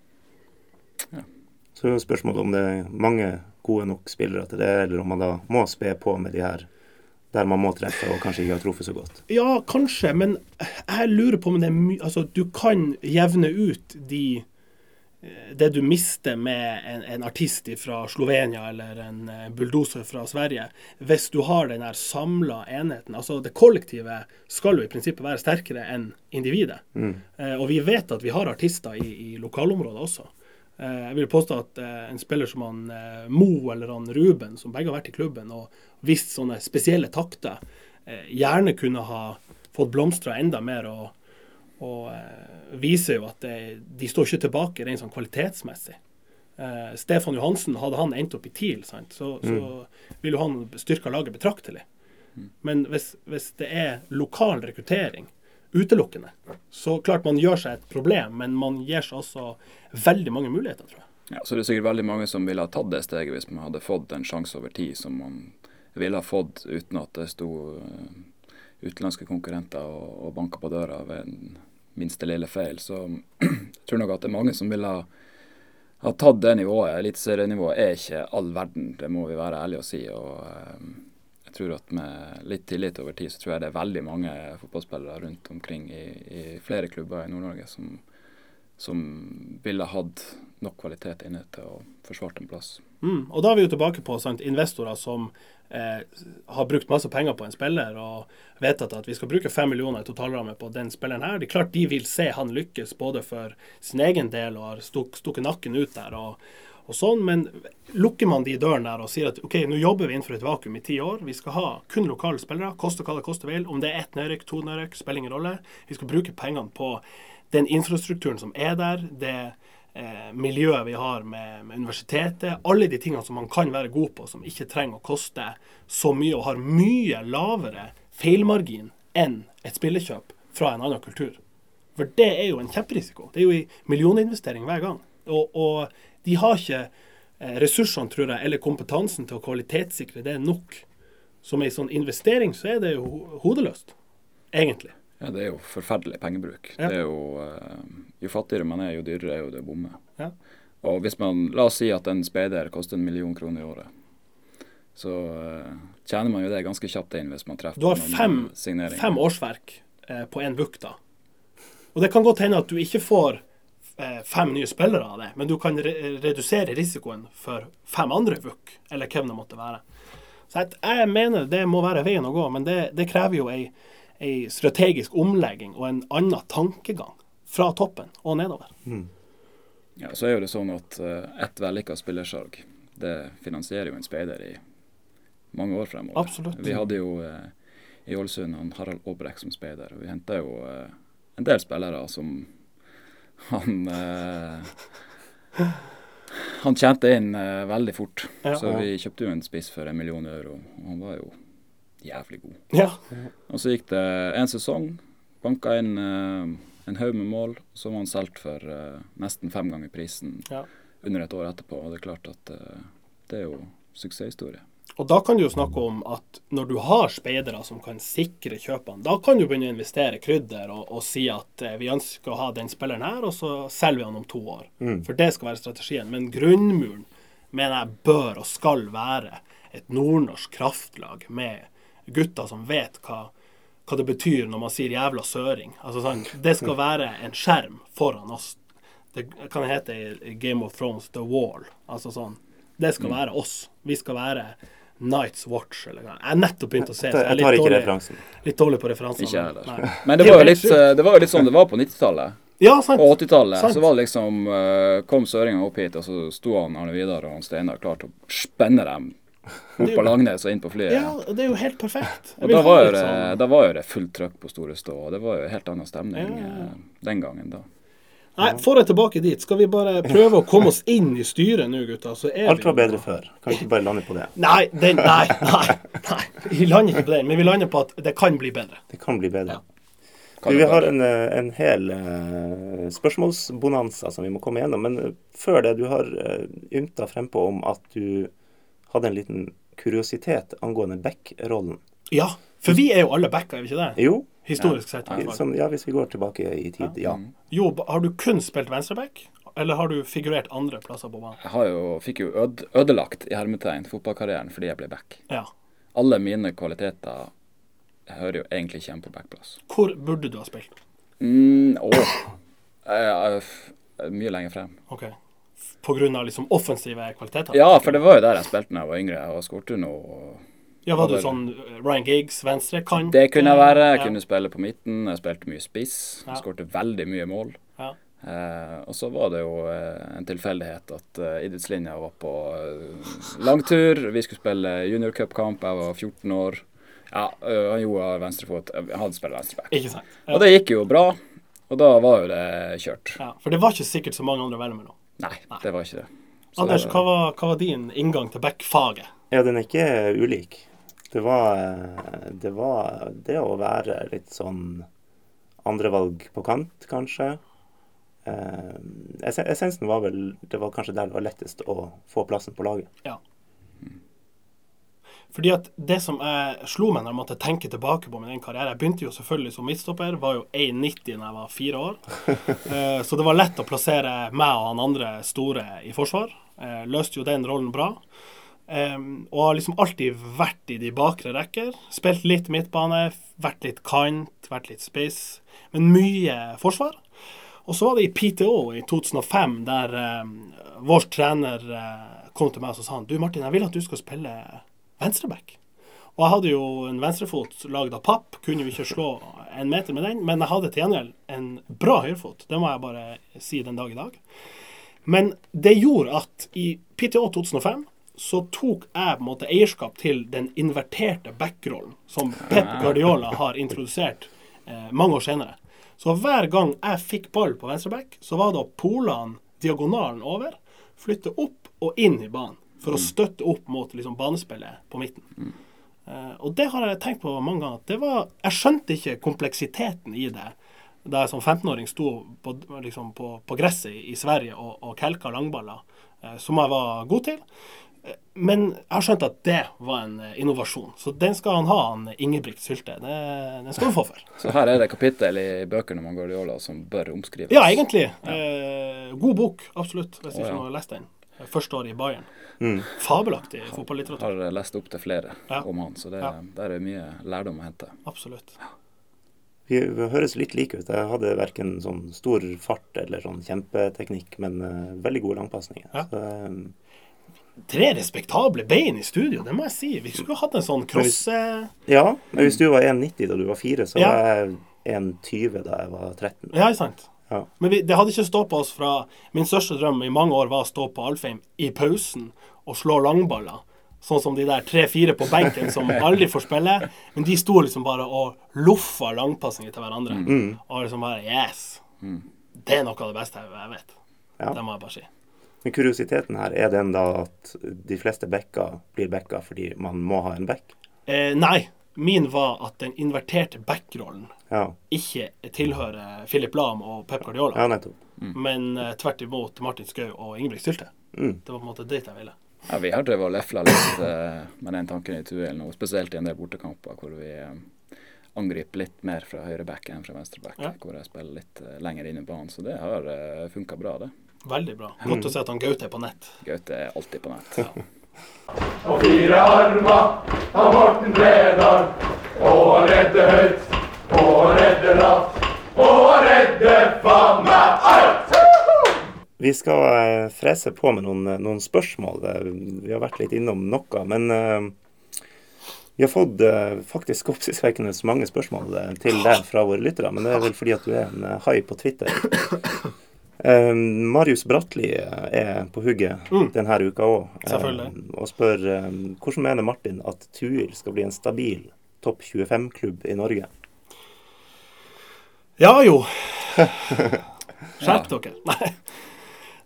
Så er spørsmålet om det er mange gode nok spillere til det, eller om man da må spe på med de her der man må treffe og kanskje ikke har truffet så godt. Ja, kanskje, men jeg lurer på om det er mye Altså, du kan jevne ut de det du mister med en, en artist fra Slovenia eller en eh, bulldoser fra Sverige, hvis du har den der samla enheten. Altså Det kollektive skal jo i prinsippet være sterkere enn individet. Eh, og vi vet at vi har artister i, i lokalområdet også. Eh, jeg vil påstå at eh, en spiller som han eh, Mo eller han Ruben, som begge har vært i klubben og vist sånne spesielle takter, eh, gjerne kunne ha fått blomstra enda mer. og, og eh, viser jo at det, de står ikke tilbake rent sånn kvalitetsmessig. Eh, Stefan Johansen, hadde han endt opp i TIL, så, så, så ville han styrka laget betraktelig. Men hvis, hvis det er lokal rekruttering utelukkende, så klart man gjør seg et problem, men man gir seg også veldig mange muligheter, tror jeg. Ja, så det er sikkert veldig mange som ville ha tatt det steget hvis man hadde fått en sjanse over tid som man ville ha fått uten at det sto eh, utenlandske konkurrenter og, og banka på døra ved en minste lille feil. Så jeg tror nok at det er mange som ville ha, ha tatt det nivået. Eliteserienivået er ikke all verden, det må vi være ærlige og si. og eh, jeg tror at med litt tillit over tid, så tror jeg det er veldig mange fotballspillere rundt omkring i, i flere klubber i Nord-Norge som, som ville hatt nok kvalitet inne til å forsvare en plass. Mm. Og da er vi jo tilbake på sant, investorer som eh, har brukt masse penger på en spiller og vedtatt at vi skal bruke fem millioner i totalramme på den spilleren her. Det er klart de vil se han lykkes både for sin egen del og har stuk, stukket nakken ut der. og og sånn, Men lukker man de dørene der og sier at ok, nå jobber vi innenfor et vakuum i ti år, vi skal ha kun lokale spillere, koste hva det koste vil, om det er ett nedrykk, to nedrykk, spiller ingen rolle. Vi skal bruke pengene på den infrastrukturen som er der, det eh, miljøet vi har med, med universitetet, alle de tingene som man kan være god på, som ikke trenger å koste så mye, og har mye lavere feilmargin enn et spillekjøp fra en annen kultur. For det er jo en kjemperisiko. Det er jo en millioninvestering hver gang. Og, og de har ikke eh, ressursene, tror jeg, eller kompetansen til å kvalitetssikre det nok. Som en sånn investering så er det jo hodeløst, egentlig. Ja, det er jo forferdelig pengebruk. Ja. Det er jo, eh, jo fattigere man er, jo dyrere er jo det å bomme. Ja. Og hvis man, La oss si at en speider koster en million kroner i året. Så eh, tjener man jo det ganske kjapt inn hvis man treffer Du har fem, fem årsverk eh, på en book, da. Og det kan godt hende at du ikke får fem nye spillere av det, men du kan re redusere risikoen for fem andre book, eller hvem det måtte være. Så jeg, jeg mener det må være veien å gå, men det, det krever jo ei, ei strategisk omlegging og en annen tankegang fra toppen og nedover. Ja, så er jo det sånn at uh, ett vellykka spillersalg, det finansierer jo en speider i mange år fremover. Absolutt. Vi hadde jo uh, i Ålesund han Harald Aabrek som speider, og vi henta jo uh, en del spillere som han Han tjente inn veldig fort. Ja. så vi kjøpte jo en spiss for en million euro, og han var jo jævlig god. Ja. Og så gikk det en sesong, banka inn en haug med mål. Så var han solgt for uh, nesten fem ganger prisen Ja. under et år etterpå. Og det er klart at uh, det er jo suksesshistorie. Og da kan du jo snakke om at når du har speidere som kan sikre kjøpene, da kan du begynne å investere krydder og, og si at eh, vi ønsker å ha den spilleren her, og så selger vi han om to år. For det skal være strategien. Men grunnmuren mener jeg bør og skal være et nordnorsk kraftlag med gutter som vet hva, hva det betyr når man sier 'jævla søring'. Altså sånn, Det skal være en skjerm foran oss. Det kan hete i Game of Thrones 'The Wall'. Altså sånn. Det skal være oss. Vi skal være Nights Watch eller noe. Jeg har nettopp begynt å se. så Jeg er litt tar ikke dårlig- referansen. Litt dårlig på referansene. Ikke jeg heller. Men det var, jo litt, eh, det var jo litt sånn det var på 90-tallet. Ja, sant. På 80-tallet så var det liksom eh, Kom søringene opp hit, og så sto han Arne Vidar og han Steinar klar til å spenne dem opp på Langnes og inn på flyet. Ja, det er jo helt perfekt. Og da var, jo det, sånn- da var jo det fullt trøkk på Store Stå, og det var jo helt annen stemning Ja, eh, den gangen da. Nei, får jeg tilbake dit. Skal vi bare prøve å komme oss inn i styret nå, gutta? Så er Alt var bedre før. Kan vi ikke bare lande på det? Nei, den, nei, nei, nei. Vi lander ikke på den, men vi lander på at det kan bli bedre. Det kan bli bedre. Ja. Kan Du, vi har en, eh, en hel eh, spørsmålsbonanza som vi må komme gjennom. Men før det, du har uh, ymta frempå om at du hadde en liten kuriositet angående back-rollen. Ja, for vi er jo alle backer, er vi ikke det? Jo, Historisk sett. i hvert fall. ja, hvis vi går tilbake i tid, ja. Jo, har du kun spilt venstreback, eller har du figurert andre plasser på banen? Jeg har jo, fikk jo øde, ødelagt i hermetegn fotballkarrieren fordi jeg ble back. Ja. Alle mine kvaliteter hører jo egentlig ikke hjemme på backplass. Hvor burde du ha spilt? Mm, å, jeg, jeg, jeg, mye lenger frem. Ok. Av liksom offensive kvaliteter? Ja, for det var jo der jeg spilte da jeg var yngre. Jeg skårte jo noe Ja, var du sånn eh, Ryan Giggs, venstre kant? Det kunne jeg være. Jeg Ja. kunne spille på midten. Jeg spilte mye spiss. Ja. Skårte veldig mye mål. Ja. Eh, og så var det jo eh, en tilfeldighet at eh, idrettslinja var på eh, langtur. Vi skulle spille juniorcupkamp. Jeg var 14 år. Ja, eh, han gjorde venstrefot. Jeg hadde spilt venstreback. Og det gikk jo bra. Og da var jo det kjørt. ja. For det var ikke sikkert så mange andre å velge mellom. Nei, det var ikke det. Så Anders, det hva var, hva var din inngang til back-faget? Ja, den er ikke ulik. Det var, eh, det var det å være litt sånn andrevalg på kant, kanskje. Eh, essensen var vel Det var kanskje der det var lettest å få plassen på laget. Ja. Fordi at det som jeg slo meg når jeg måtte tenke tilbake på min egen karriere Jeg begynte jo selvfølgelig som midtstopper, var jo 1,90 da jeg var fire år. Eh, Så det var lett å plassere meg og han andre store i forsvar. Jeg Løste jo den rollen bra. Um, og har liksom alltid vært i de bakre rekker. Spilt litt midtbane, vært litt kant, vært litt spiss. Men mye forsvar. Og så var det i PTO i 2005 der vår trener eh, kom til meg og sa han, du Martin, jeg vil at du skal spille venstreback. Og jeg hadde jo en venstrefot lagd av papp, kunne jo ikke slå en meter med den, men jeg hadde til gjengjeld en bra høyrefot. Det må jeg bare si den dag i dag. Men det gjorde at i PTO 2005 så tok jeg på en måte eierskap til den inverterte backrollen som Pep Guardiola har introdusert eh, mange år senere. Så hver gang jeg fikk ball på venstreback, så var det å pole diagonalen over, flytte opp og inn i banen for å støtte opp mot liksom, banespillet på midten. Eh, og det har jeg tenkt på mange ganger. Det var, jeg skjønte ikke kompleksiteten i det da jeg som 15-åring sto på, liksom på, på gresset i, i Sverige og, og kelka langballer, uh, som jeg var god til. Uh, Men jeg har skjønt at det var en eh, innovasjon. Så den skal han ha, han Ingebrigt Sylte. Det, den skal du få for. Så her er det kapittel i bøkene om Guardiola som bør omskrives. Ja, egentlig. Eh, god bok, absolutt, hvis Å, ikke ja. noen har lest den. Første året i Bayern. Fabelaktig fotballitteratur. har lest opp til flere Ja. om han, så det, Ja. der er mye lærdom å hente. Absolutt. Vi, vi høres litt like ut. Jeg hadde verken sånn stor fart eller sånn kjempeteknikk, men uh, veldig gode langpasninger. Ja. Så, eh, Tre respektable bein i studio, det må jeg si. Vi skulle hatt en sånn cross... eh, ja, men hvis du var 1,90 da du var fire, så Ja. var jeg 1,20 da jeg var 13. Ja, sant? Ja. Men vi, det hadde ikke stått på oss fra Min største drøm i mange år var å stå på Alfheim i pausen og slå langballer. Sånn som de der tre-fire på benken som aldri får spille. Men de sto liksom bare og loffa langpassinger til hverandre. Og liksom bare Yes! Det er noe av det beste jeg vet. Ja. Det må jeg bare si. Men kuriositeten her, er den da at de fleste bekker blir bekker fordi man må ha en bekk? Eh, nei. Min var at den inverterte backrollen Ja, ikke tilhører Philip Lahm og Pep Guardiola, ja nettopp. men uh, tvert imot Martin Skau og Ingebrigt Sylte. Mm. Det var på en måte dit jeg ville. Ja, vi har drevet og lefla litt uh, med den tanken i Tuel nå, spesielt i en del bortekamper hvor vi eh, angriper litt mer fra høyreback enn fra venstreback. Ja. Hvor jeg spiller litt uh, lenger inn i banen. Så det har uh, funka bra, det. Veldig bra. Godt å se at han Gaute er på nett. Gaute er alltid på nett. Og fire armer av Morten Bredal. Og han redder høyt, og redder lavt, og han faen meg alt! Vi skal eh, frese på med noen, noen spørsmål. Eh, Vi har vært litt innom noe, men uh, vi har fått uh, faktisk oppsiktsvekkende mange spørsmål eh, til deg fra våre lyttere. Men det er vel fordi at du er en eh, hai på Twitter. Uh, Marius Bratli eh, er på hugget denne uka òg, og spør eh, hvordan mener Martin at Tuil skal bli en stabil topp 25-klubb i Norge? Ja jo. Skjerp dere. Nei,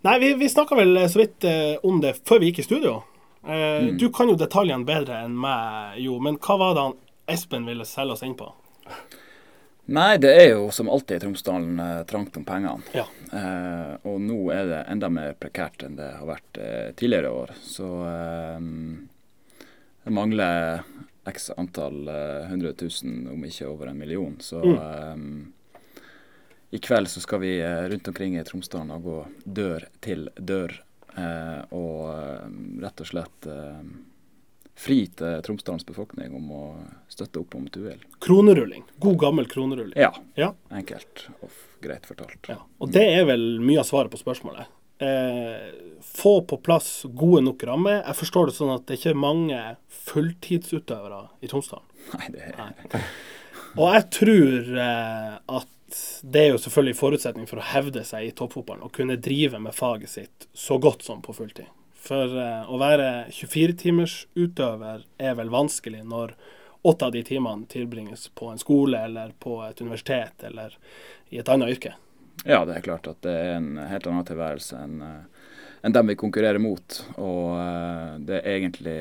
Nei vi, vi snakka vel så vidt eh, om det før vi gikk i studio. Eh, Du kan jo detaljene bedre enn meg, jo. Men hva var det han Espen ville selge oss inn på? Nei, det er jo som alltid i Tromsdalen eh, trangt om pengene. Ja. Eh, og nå er det enda mer prekært enn det har vært eh, tidligere år. Så eh, det mangler x antall 100 000, om ikke over en million. Så eh, i kveld så skal vi eh, rundt omkring i Tromsdalen og gå dør til dør. Eh, og eh, rett og slett eh, fri til Tromsdalens befolkning om å støtte opp om Tuel. Kronerulling. God, gammel kronerulling. Ja, Ja. enkelt og greit fortalt. Ja. Og det er vel mye av svaret på spørsmålet. Eh, få på plass gode nok rammer. Jeg forstår det sånn at det ikke er mange fulltidsutøvere i Tromsdalen. Nei, det er Og jeg tror eh, at det er jo selvfølgelig forutsetning for å hevde seg i toppfotballen og kunne drive med faget sitt så godt som på fulltid. For eh, å være 24-timers utøver er vel vanskelig når åtte av de timene tilbringes på en skole eller på et universitet eller i et annet yrke. Ja, det er klart at det er en helt annen tilværelse enn eh, enn dem vi konkurrerer mot. Og eh, det er egentlig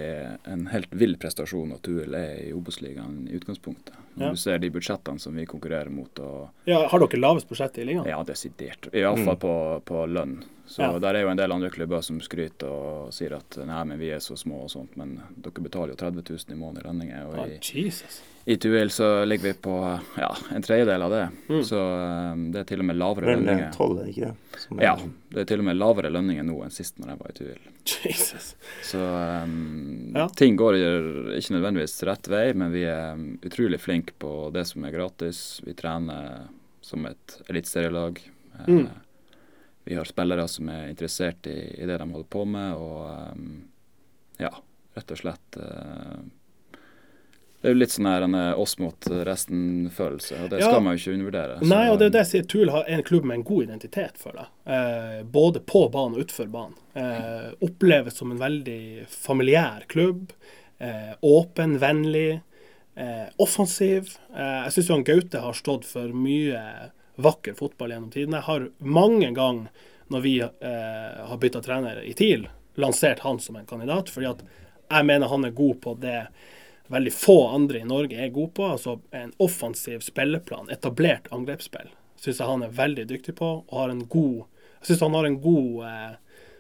en helt vill prestasjon at UL er i Obos-ligaen i utgangspunktet. Når Ja. du ser de budsjettene som vi konkurrerer mot. og Ja, har dere lavest budsjett i ligaen? Ja, desidert. Iallfall på, på lønn. Så Ja. der er jo en del andre klubber som skryter og sier at nei, men vi er så små og sånt. Men dere betaler jo 30 000 i måneden i lønninger. Ah, oh, i, Jesus. i Tuil så ligger vi på ja, en tredjedel av det. Mm. Så eh, det er til og med lavere Vel lønninger. tolv, er det ikke det? Er- Ja, det er til og med lavere lønninger nå enn sist når jeg var i Tuil. Jesus. Så um, Ja. ting går ikke nødvendigvis rett vei, men vi er um, utrolig flinke på det som er gratis. Vi trener som et eliteserielag. Eh, Mm. Vi har spillere som er interessert i, i det de holder på med, og um, ja, rett og slett uh, Det er jo litt sånn her en eh, oss mot resten-følelse, og det Ja. skal man jo ikke undervurdere. Nei, Så, og det er det jeg sier. Tuel har en klubb med en god identitet, føler jeg. Eh, både på banen og utenfor banen. Eh, oppleves som en veldig familiær klubb. Eh, åpen, vennlig, eh, offensiv. Eh, jeg syns Gaute har stått for mye vakker fotball gjennom tiden. Jeg har mange ganger når vi eh, har bytta trener i TIL, lansert han som en kandidat, fordi at jeg mener han er god på det veldig få andre i Norge er gode på. Altså en offensiv spilleplan, etablert angrepsspill, syns jeg han er veldig dyktig på. og har en god, Jeg syns han har en god eh,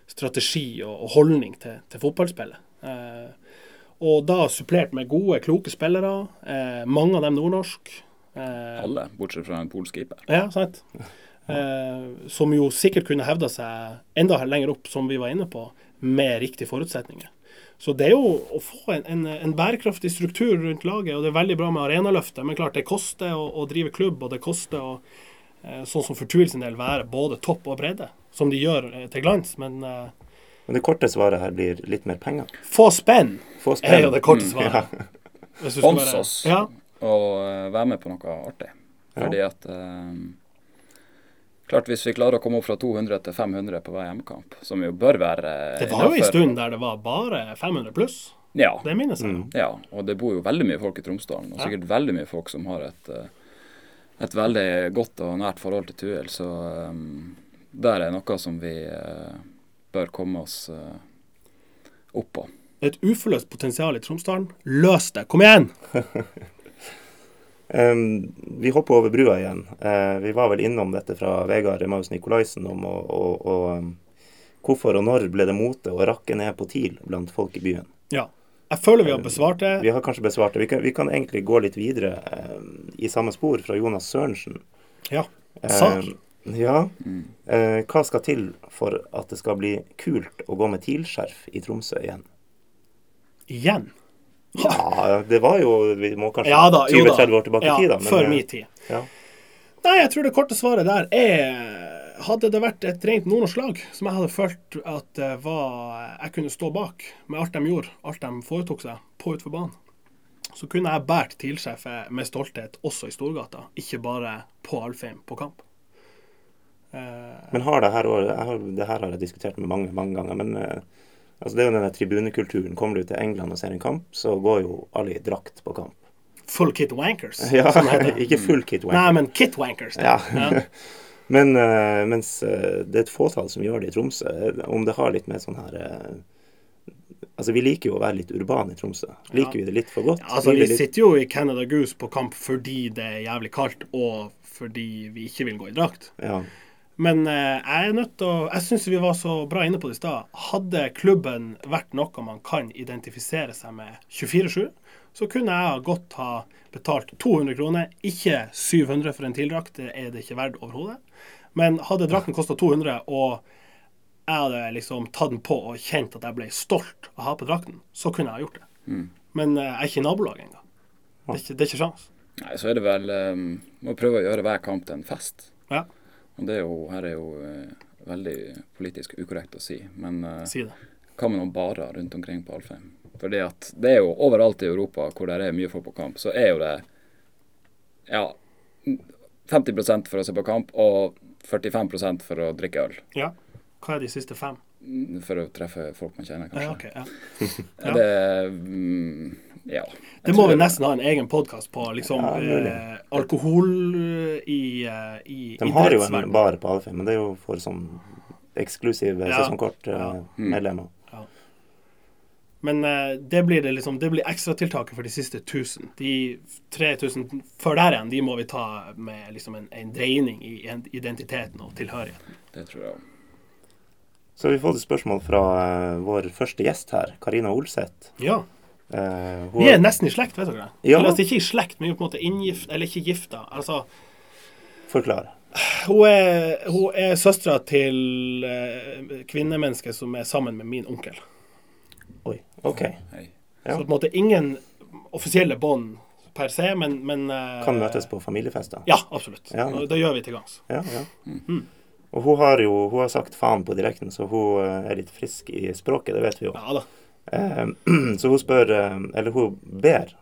strategi og, og holdning til, til fotballspillet. Eh, og da supplert med gode, kloke spillere. Eh, mange av dem nordnorsk. Eh, Alle, bortsett fra en polsk keeper. ja, sant. Eh, som jo sikkert kunne hevda seg enda lenger opp, som vi var inne på, med riktige forutsetninger. Så det er jo å få en, en, en bærekraftig struktur rundt laget, og det er veldig bra med arenaløftet. Men klart det koster å, å drive klubb, og det koster å, eh, sånn som Fortvil sin del, være både topp og bredde. Som de gjør eh, til glans. Men eh, Men det korte svaret her blir litt mer penger. få spenn Få er jo spenn. det korte svaret. Hvis du skal Spons være- oss Ja, og eh, være med på noe artig. Fordi at eh, Klart Hvis vi klarer å komme opp fra 200 til 500 på hver hjemmekamp, som jo bør være det var jo en stund der det var bare 500 pluss. Ja, Det minnes jeg. Mm. ja, og det bor jo veldig mye folk i Tromsdalen. Og Ja. sikkert veldig mye folk som har et, eh, et veldig godt og nært forhold til Tuel. Så um, der er noe som vi uh, bør komme oss uh, opp på. Et uforløst potensial i Tromsdalen. Løs det! Kom igjen! Um, vi hopper over brua igjen. Uh, vi var vel innom dette fra Vegard Remaus Nikolaisen om å, å, å, um, hvorfor og når ble det mote å rakke ned på TIL blant folk i byen. Ja. Jeg føler vi har besvart det. Vi har kanskje besvart det. Vi kan, vi kan egentlig gå litt videre eh, i samme spor fra Jonas Sørensen. Ja. Eh, Sak. ja. Eh, hva skal til for at det skal bli kult å gå med TIL-skjerf i Tromsø igjen? Igjen. Ja, det var jo Vi må kanskje Ja da, jo da. 20-30 år tilbake i tid, da. men, før eh, min tid. Ja. Nei, jeg tror det korte svaret der er Hadde det vært et rent nordnorsk lag som jeg hadde følt at var jeg kunne stå bak med alt de gjorde, alt de foretok seg på utenfor banen, så kunne jeg båret TIL-sjefet med stolthet også i Storgata, ikke bare på Alfheim på kamp. Eh, Men har det her Det her har jeg diskutert med mange mange ganger. Men eh, altså det er jo den tribunekulturen. Kommer du til England og ser en kamp, så går jo alle i drakt på kamp. full kit wankers, Ja, som heter. Ikke full kit wankers. Nei, men kit wankers. Ja. Ja. Men uh, mens eh, det er et fåtall som gjør det i Tromsø, om det har litt med sånn her uh, Altså, vi liker jo å være litt urbane i Tromsø. Liker vi det litt for godt? Ja, altså, vi litt- sitter jo i Canada Goose på kamp fordi det er jævlig kaldt, og fordi vi ikke vil gå i drakt. Ja. Men eh, jeg er nødt til å Jeg syns vi var så bra inne på det i stad. Hadde klubben vært noe man kan identifisere seg med 24-7, så kunne jeg godt ha betalt 200 kroner, ikke 700 for en tildrakt. Det er det ikke verdt overhodet. Men hadde drakten kosta 200, og jeg hadde liksom tatt den på og kjent at jeg ble stolt av å ha på drakten, så kunne jeg ha gjort det. Men eh, jeg er ikke i nabolaget engang. Det er ikke, det er ikke sjans. Nei, så er det vel um, Må prøve å gjøre hver kamp til en fest. Ja, Og det er jo, her er jo uh, veldig politisk ukorrekt å si, men uh, si det. hva med noen barer rundt omkring på Alfheim? Fordi at det er jo overalt i Europa hvor det er mye folk på kamp, så er jo det ja 50% for å se på kamp og 45% for å drikke øl. Ja. Hva er de siste fem? Mm, For å treffe folk man kjenner, Ja, okay, ok, ja. Det mm, Ja. Det må vi nesten ha en egen podkast på. liksom Ja, eh, Alkohol i, eh, i De har jo en bar på Alfheim, men det er jo for sånn eksklusive Ja. sesongkortmedlemmer. Men eh, det blir det liksom Det blir ekstratiltaket for de siste 1000. De 3000 før der igjen, de må vi ta med liksom en, en dreining i en- identiteten og tilhørigheten. Det tror jeg. Så har vi fått et spørsmål fra eh, vår første gjest her, Karina Olseth. Ja. Eh, hun Vi er nesten i slekt, vet dere. Ja. Eller altså, ikke i slekt, men vi er på en måte inngift, eller ikke gifta. Altså, Forklar. hun er, hun er søstera til uh, kvinnemennesket som er sammen med min onkel. Oi. OK. Hei. Ja. Så på en måte ingen offisielle bånd per se, men, men eh, Kan møtes på familiefester. Ja, absolutt. Ja. Og Det gjør vi til gangs. Ja, ja. Og hun har jo hun har sagt faen på direkten, så hun er litt frisk i språket, det vet vi jo. Ja da. Eh, så hun spør, eh, eller hun ber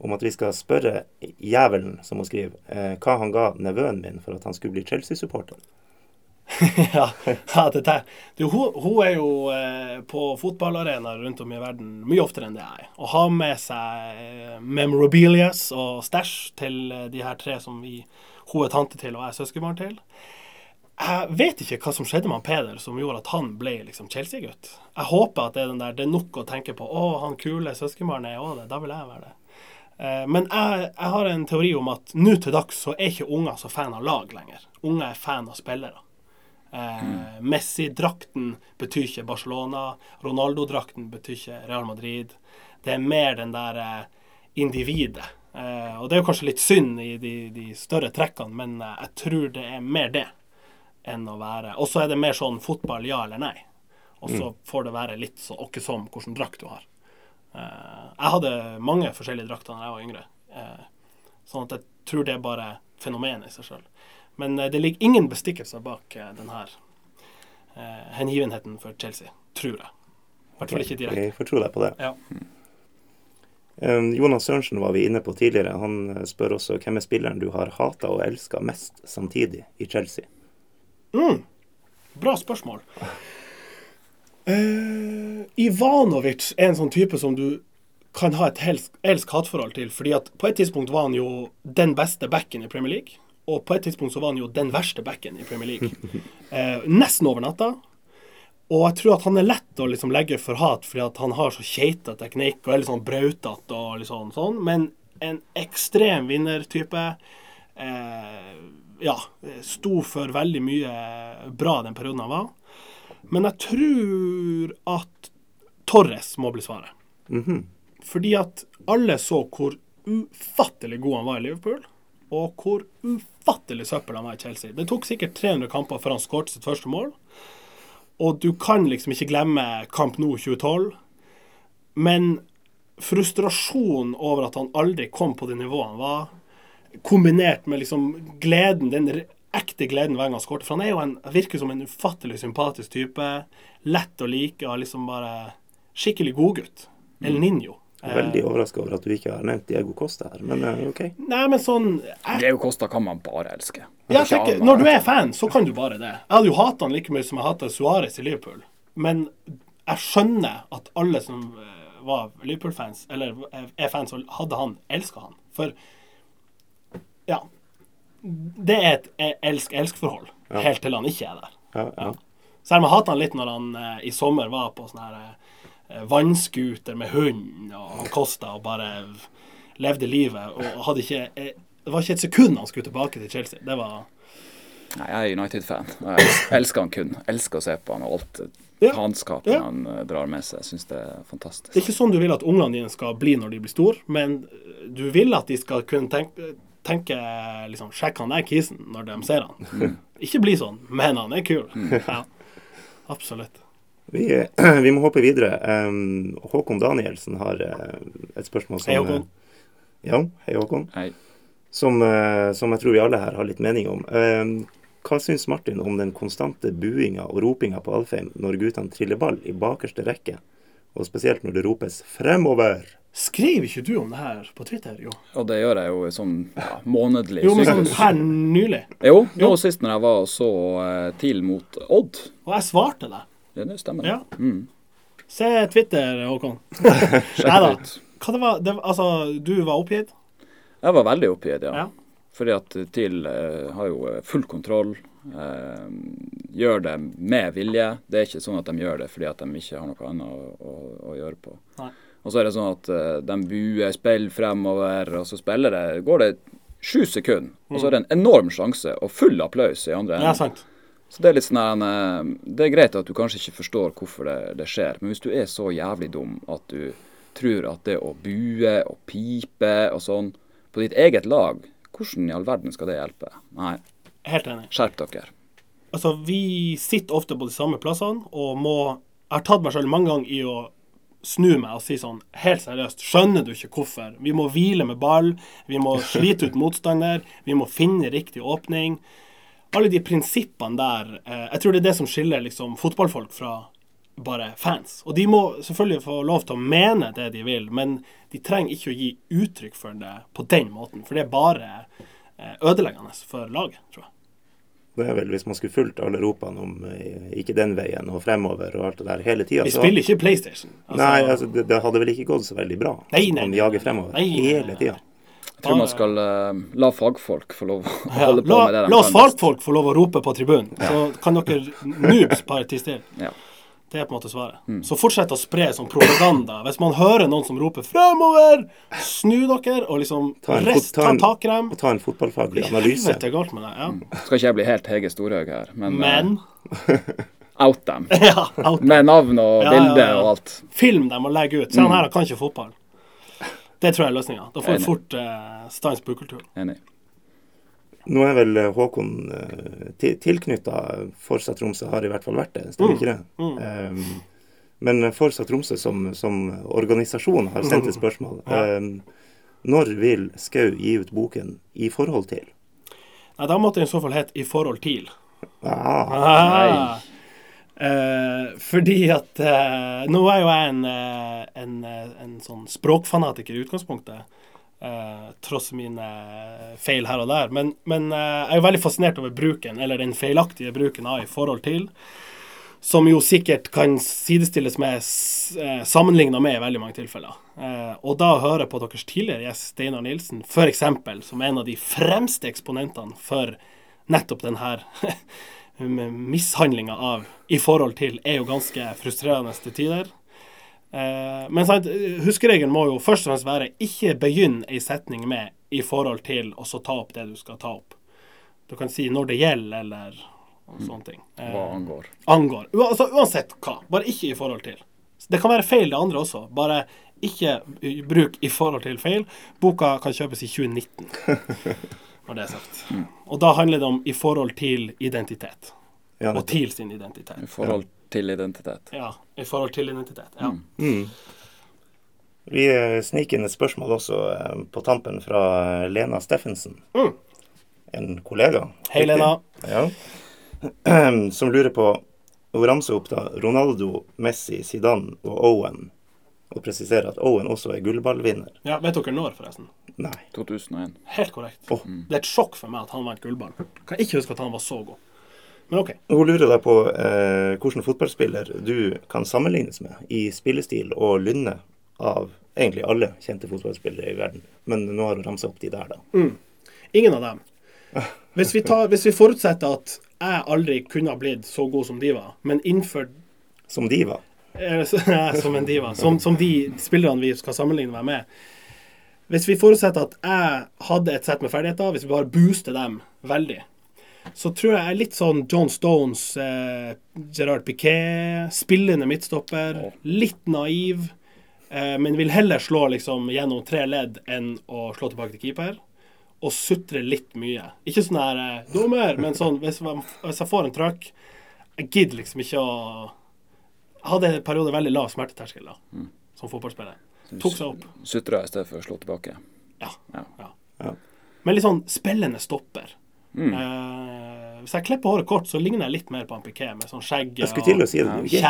om at vi skal spørre jævelen, som hun skriver, eh, hva han ga nevøen min for at han skulle bli Chelsea-supporter. ja, ja, det der. Du, hun, hun er jo eh, på fotballarenaer rundt om i verden mye oftere enn det jeg er. Og har med seg memorabilias og stæsj til de her tre som vi, hun er tante til og jeg er søskenbarn til. Jeg vet ikke hva som skjedde med han Peder som gjorde at han ble liksom Chelsea-gutt. Jeg håper at det er, den der, det er nok å tenke på. Å, han kule søskenbarnet er òg det. Da vil jeg være det. Eh, Men jeg, jeg har en teori om at nå til dags så er ikke unger så fan av lag lenger. Unger er fan av spillere. Eh, Messi-drakten betyr ikke Barcelona. Ronaldo-drakten betyr ikke Real Madrid. Det er mer den der eh, individet. Eh, og det er jo kanskje litt synd i de, de større trekkene, men eh, jeg tror det er mer det enn å være Og så er det mer sånn fotball, ja eller nei. Og så får det være litt så åkke som hvilken drakt du har. Uh, jeg hadde mange forskjellige drakter da jeg var yngre. uh, sånn at jeg tror det er bare fenomenet i seg sjøl. Men uh, det ligger ingen bestikkelser bak denne hengivenheten for Chelsea, tror jeg. I hvert fall ikke direkte. Jeg får tro deg på det. Ja. Um, Jonas Sørensen var vi inne på tidligere. Han spør også hvem er spilleren du har hata og elska mest samtidig i Chelsea? Bra spørsmål. Uh, Ivanovic er en sånn type som du kan ha et elsk-hat-forhold til. fordi at på et tidspunkt var han jo den beste backen i Premier League. Og på et tidspunkt så var han jo den verste backen i Premier League. Uh, nesten over natta. Og jeg tror at han er lett å liksom legge for hat, fordi at han har så keita teknikk og er litt sånn brautete og litt sånn sånn. Men en ekstrem vinnertype. Eh, ja, sto for veldig mye bra den perioden han var. Men jeg tror at Torres må bli svaret. Fordi at alle så hvor ufattelig god han var i Liverpool, og hvor ufattelig søppel han var i Chelsea. Det tok sikkert 300 kamper før han skåret sitt første mål. Og du kan liksom ikke glemme Kamp Nou 2012. Men frustrasjonen over at han aldri kom på det nivået han var, kombinert med liksom gleden, den ekte gleden hver gang han skårte. For han er jo en, virker som en ufattelig sympatisk type. Lett å like og liksom bare skikkelig godgutt. El Ninjo. Eh, Veldig overraska over at du ikke har nevnt Diego Costa her, men eh, OK. Nei, men sånn jeg, Diego Costa kan man bare elske. Ja, tenker. Når du er fan, så kan du bare det. Jeg hadde jo hata han like mye som jeg hata Suárez i Liverpool. Men jeg skjønner at alle som eh, var Liverpool-fans, eller er fans, hadde han, elska han. For ja. Det er et elsk-elsk-forhold helt til han ikke er der. Ja, ja. Selv om jeg hater han litt når han eh, i sommer var på sånn her eh, vannskuter med hund, og han kosta og bare levde livet. Og hadde ikke eh, Det var ikke et sekund han skulle tilbake til Chelsea. Det var Nei, jeg er United-fan. Jeg elsker han kun. Elsker å se på han og alt Ja, faenskapet ja. han eh, drar med seg. Jeg syns det er fantastisk. Det er ikke sånn du vil at ungene dine skal bli når de blir store, men du vil at de skal kunne tenke, tenke liksom, Sjekk han der kisen når de ser han. Ikke bli sånn, men han er kul. Ja, absolutt. Vi, vi må håpe videre. Um, Håkon Danielsen har eh, et spørsmål som Hei, Håkon. eh, Ja, hei Håkon. Hei. Som, eh, som jeg tror vi alle her har litt mening om. Um, hva syns Martin om den konstante buinga og ropinga på Alfheim når guttene triller ball i bakerste rekke, og spesielt når det ropes 'fremover'? Skrev ikke du om det her på Twitter? Jo, Og det gjør jeg jo sånn ja, månedlig jo men sånn her nylig. Jo, nå sist når jeg var så uh, TIL mot Odd. Og jeg svarte deg. Ja, det stemmer. Ja. Mm. Se Twitter, Håkon. Sjekk det ut. Hva det var det, Altså, du var oppgitt? Jeg var veldig oppgitt, ja. Ja. Fordi at TIL uh, har jo eh, full kontroll. Uh, gjør det med vilje. Det er ikke sånn at de gjør det fordi at de ikke har noe annet å, å, å gjøre på. Nei. Og så er det sånn at eh, de buer, spiller fremover, og så spiller det, går det sju sekunder. Og så er det en enorm sjanse og full applaus i andre Ja, enden. sant. Så det er litt sånn eh, Det er greit at du kanskje ikke forstår hvorfor det, det skjer, men hvis du er så jævlig dum at du tror at det å bue og pipe og sånn på ditt eget lag, hvordan i all verden skal det hjelpe? Nei, Helt enig. skjerp dere. Altså, vi sitter ofte på de samme plassene og må Jeg har tatt meg selv mange ganger i å snu meg og si sånn helt seriøst Skjønner du ikke hvorfor? Vi må hvile med ball, vi må slite ut motstander, vi må finne riktig åpning. Alle de prinsippene der eh, Jeg tror det er det som skiller liksom fotballfolk fra bare fans. Og de må selvfølgelig få lov til å mene det de vil, men de trenger ikke å gi uttrykk for det på den måten. For det er bare eh, ødeleggende for laget, tror jeg. Det er vel hvis man skulle fulgt alle ropene om eh, ikke den veien og fremover og alt det der hele tida. Vi spiller ikke PlayStation. Altså, Nei, altså det, det hadde vel ikke gått så veldig bra. Nei, nei, Man jager fremover nei, hele tida. Jeg tror man skal uh, la fagfolk få lov å ja, holde på la, med det de la oss fagfolk få lov å rope på tribunen, så kan dere noobs bare tie stille. Ja. Det er på en måte svaret. Mm. Så fortsett å spre sånn propaganda. Hvis man hører noen som roper 'fremover', snu dere og liksom Ta en, rest, ta ta en, tak i dem. og ta en fotballfaglig analyse. Helvete er galt med det. Ja. Skal ikke jeg bli helt Hege Storhaug her, men, men. Uh, out them. ja, out. Med navn og Ja, bilde ja, ja. og alt. Film dem og legg ut. Se, han her kan ikke fotball. Det tror jeg er løsninga. Da får du fort uh, stans på ukulturen. Enig. Nå er vel eh, Håkon uh, tilknytta Forsa Tromsø, har i hvert fall vært det, stemmer ikke det? Um, men Forsa Tromsø som, som organisasjon har sendt et spørsmål. Um, når vil Skau gi ut boken 'I forhold til'? Nei, Da måtte den i så fall hett 'I forhold til'. Ah, Ah. Eh, fordi at eh, Nå er jo jeg en, en, en, eh, en sånn språkfanatiker i utgangspunktet. Eh, tross mine feil her og der. Men, men eh, jeg er veldig fascinert over bruken, eller den feilaktige bruken av 'i forhold til'. Som jo sikkert kan sidestilles med s- eh, sammenligna med i veldig mange tilfeller. Og da å høre på deres tidligere gjest Steinar Nilsen, f.eks., som en av de fremste eksponentene for nettopp denne mishandlinga av i forhold til er jo ganske frustrerende til tider. Eh, men sant, huskeregelen må jo først og fremst være ikke begynn ei setning med 'i forhold til', og så ta opp det du skal ta opp. Du kan si 'når det gjelder', eller sånne ting. Eh, Hva angår. angår. U altså, uansett hva. Bare ikke i forhold til. Det kan være feil, det andre også. Bare ikke bruk i forhold til feil. Boka kan kjøpes i 2019, når det er sagt. Og da handler det om i forhold til identitet. ja, Og til sin identitet. I forhold til identitet. Ja, i forhold til identitet. Ja. Vi eh, sniker inn et spørsmål også eh, på tampen fra eh, Lena Steffensen. Mm. En kollega. Hei, Lena. Ja. Som lurer på Hun ramser opp da Ronaldo, Messi, Zidane og Owen. Og presiserer at Owen også er gullballvinner. Ja, Vet dere når, forresten? Nei. 2001. Helt korrekt. Oh. Det er et sjokk for meg at han vant gullball. Kan ikke huske at han var så god. Men OK. Hun lurer deg på eh, hvilken fotballspiller du kan sammenlignes med i spillestil og lynne av egentlig alle kjente fotballspillere i verden. Men nå har hun ramsa opp de der, da. Ingen av dem. Hvis vi, tar, hvis vi forutsetter at jeg aldri kunne ha blitt så god som de var, men innenfor Som de var? så- Som en diva. Som, som de spillerne vi skal sammenligne meg med. Hvis vi forutsetter at jeg hadde et sett med ferdigheter, hvis vi bare booster dem veldig, så tror jeg er litt sånn John Stones, eh, Gerard Piquet, spillende midtstopper, litt naiv, eh, men vil heller slå liksom gjennom tre ledd enn å slå tilbake til keeper. Og sutre litt mye. Ikke sånn her eh, 'dommer', men sånn hvis, hvis jeg får en trøkk Jeg gidder liksom ikke å hadde en periode veldig lav smerteterskel da, som fotballspiller. Tok seg opp. Sutra i stedet for å slå tilbake. Ja. Ja. ja. Ja. Men litt sånn spillende stopper. Eh, hvis jeg klipper håret kort, så ligner jeg litt mer på Piquet med sånn skjegg å si det. Du er ikke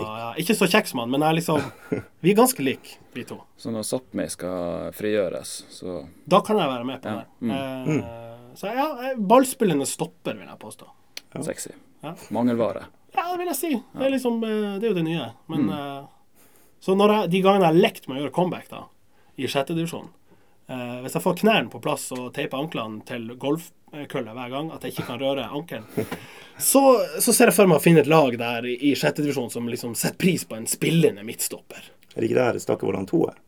Og, ja, så kjekk som han, men jeg liksom Vi er ganske like, vi to. Så når Sápmi skal frigjøres, så Da kan jeg være med på Ja. det. Eh, så ja, jeg- ballspillende stopper, vil jeg påstå. sexy. Ja. Mangelvare. Ja, det vil jeg si. Det er liksom eh, Det er jo det nye. Men eh, Så når jeg, de gangene jeg har lekt med å gjøre comeback da, i sjette divisjon eh, Hvis jeg får knærne på plass og teiper anklene til golfkølla hver gang, at jeg ikke kan røre ankelen, så, så ser jeg for meg å finne et lag der i, sjette divisjon som liksom setter pris på en spillende midtstopper. Er det ikke der Stakkevollan 2 er?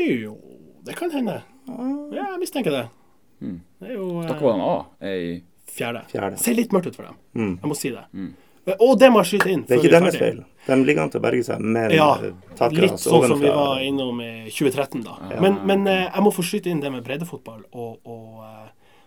Jo, det kan hende. Ja, jeg mistenker det. Det er jo eh, Stakkevollan A er i fjerde. Fjerde. Ser litt mørkt ut for dem. Jeg må si det. Mm. Og det må jeg skyte inn. Det er ikke deres feil. De ligger an til å berge seg, men Ja, eh, litt sånn som vi var innom i 2013, da. Men, men eh, jeg må få skyte inn det med breddefotball og, og eh,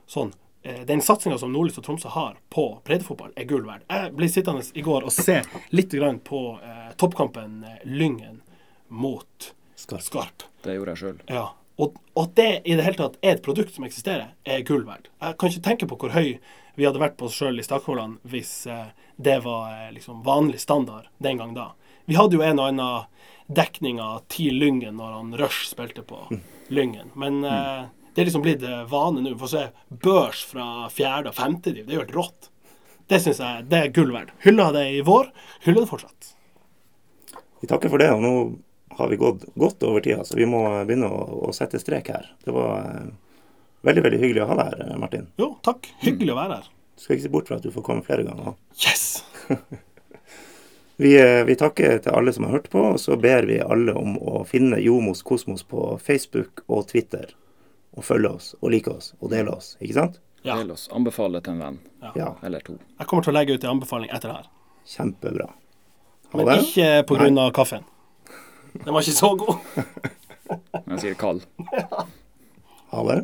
sånn. Den satsinga som Nordlys og Tromsø har på breddefotball, er gull verd. Jeg ble sittende i går og se litt grann på eh, toppkampen Lyngen mot Skarp. Skarp. Det gjorde jeg sjøl. Ja. Og at det i det hele tatt er et produkt som eksisterer, er gull verd. Jeg kan ikke tenke på hvor høy vi hadde vært på oss sjøl i Stakkevollan hvis eh, det var eh, liksom vanlig standard den gang da. Vi hadde jo en og annen dekning av TIL Lyngen når han Rush spilte på Lyngen. Men eh, det er liksom blitt vane nå. For å se børs fra fjerde og femte div, det er jo helt rått. Det syns jeg det er gull verdt. Hylla det i vår, hyller det fortsatt. Vi takker for det, og nå har vi gått godt over tida, så vi må begynne å, å sette strek her. Det var veldig veldig hyggelig å ha deg her, eh, Martin. Jo, takk. Hyggelig å være her. Du skal ikke se bort fra at du får komme flere ganger. Yes! Vi, eh, vi takker til alle som har hørt på, og så ber vi alle om å finne Jomos Kosmos på Facebook og Twitter. Og følge oss, og like oss, og dele oss. Ikke sant? Ja. Del oss. Anbefale til en venn. Ja. Eller to. Jeg kommer til å legge ut en anbefaling etter det her. Kjempebra. Ha Men det. ikke pga. kaffen. Den var ikke så god. Men jeg sier kald. Ha det.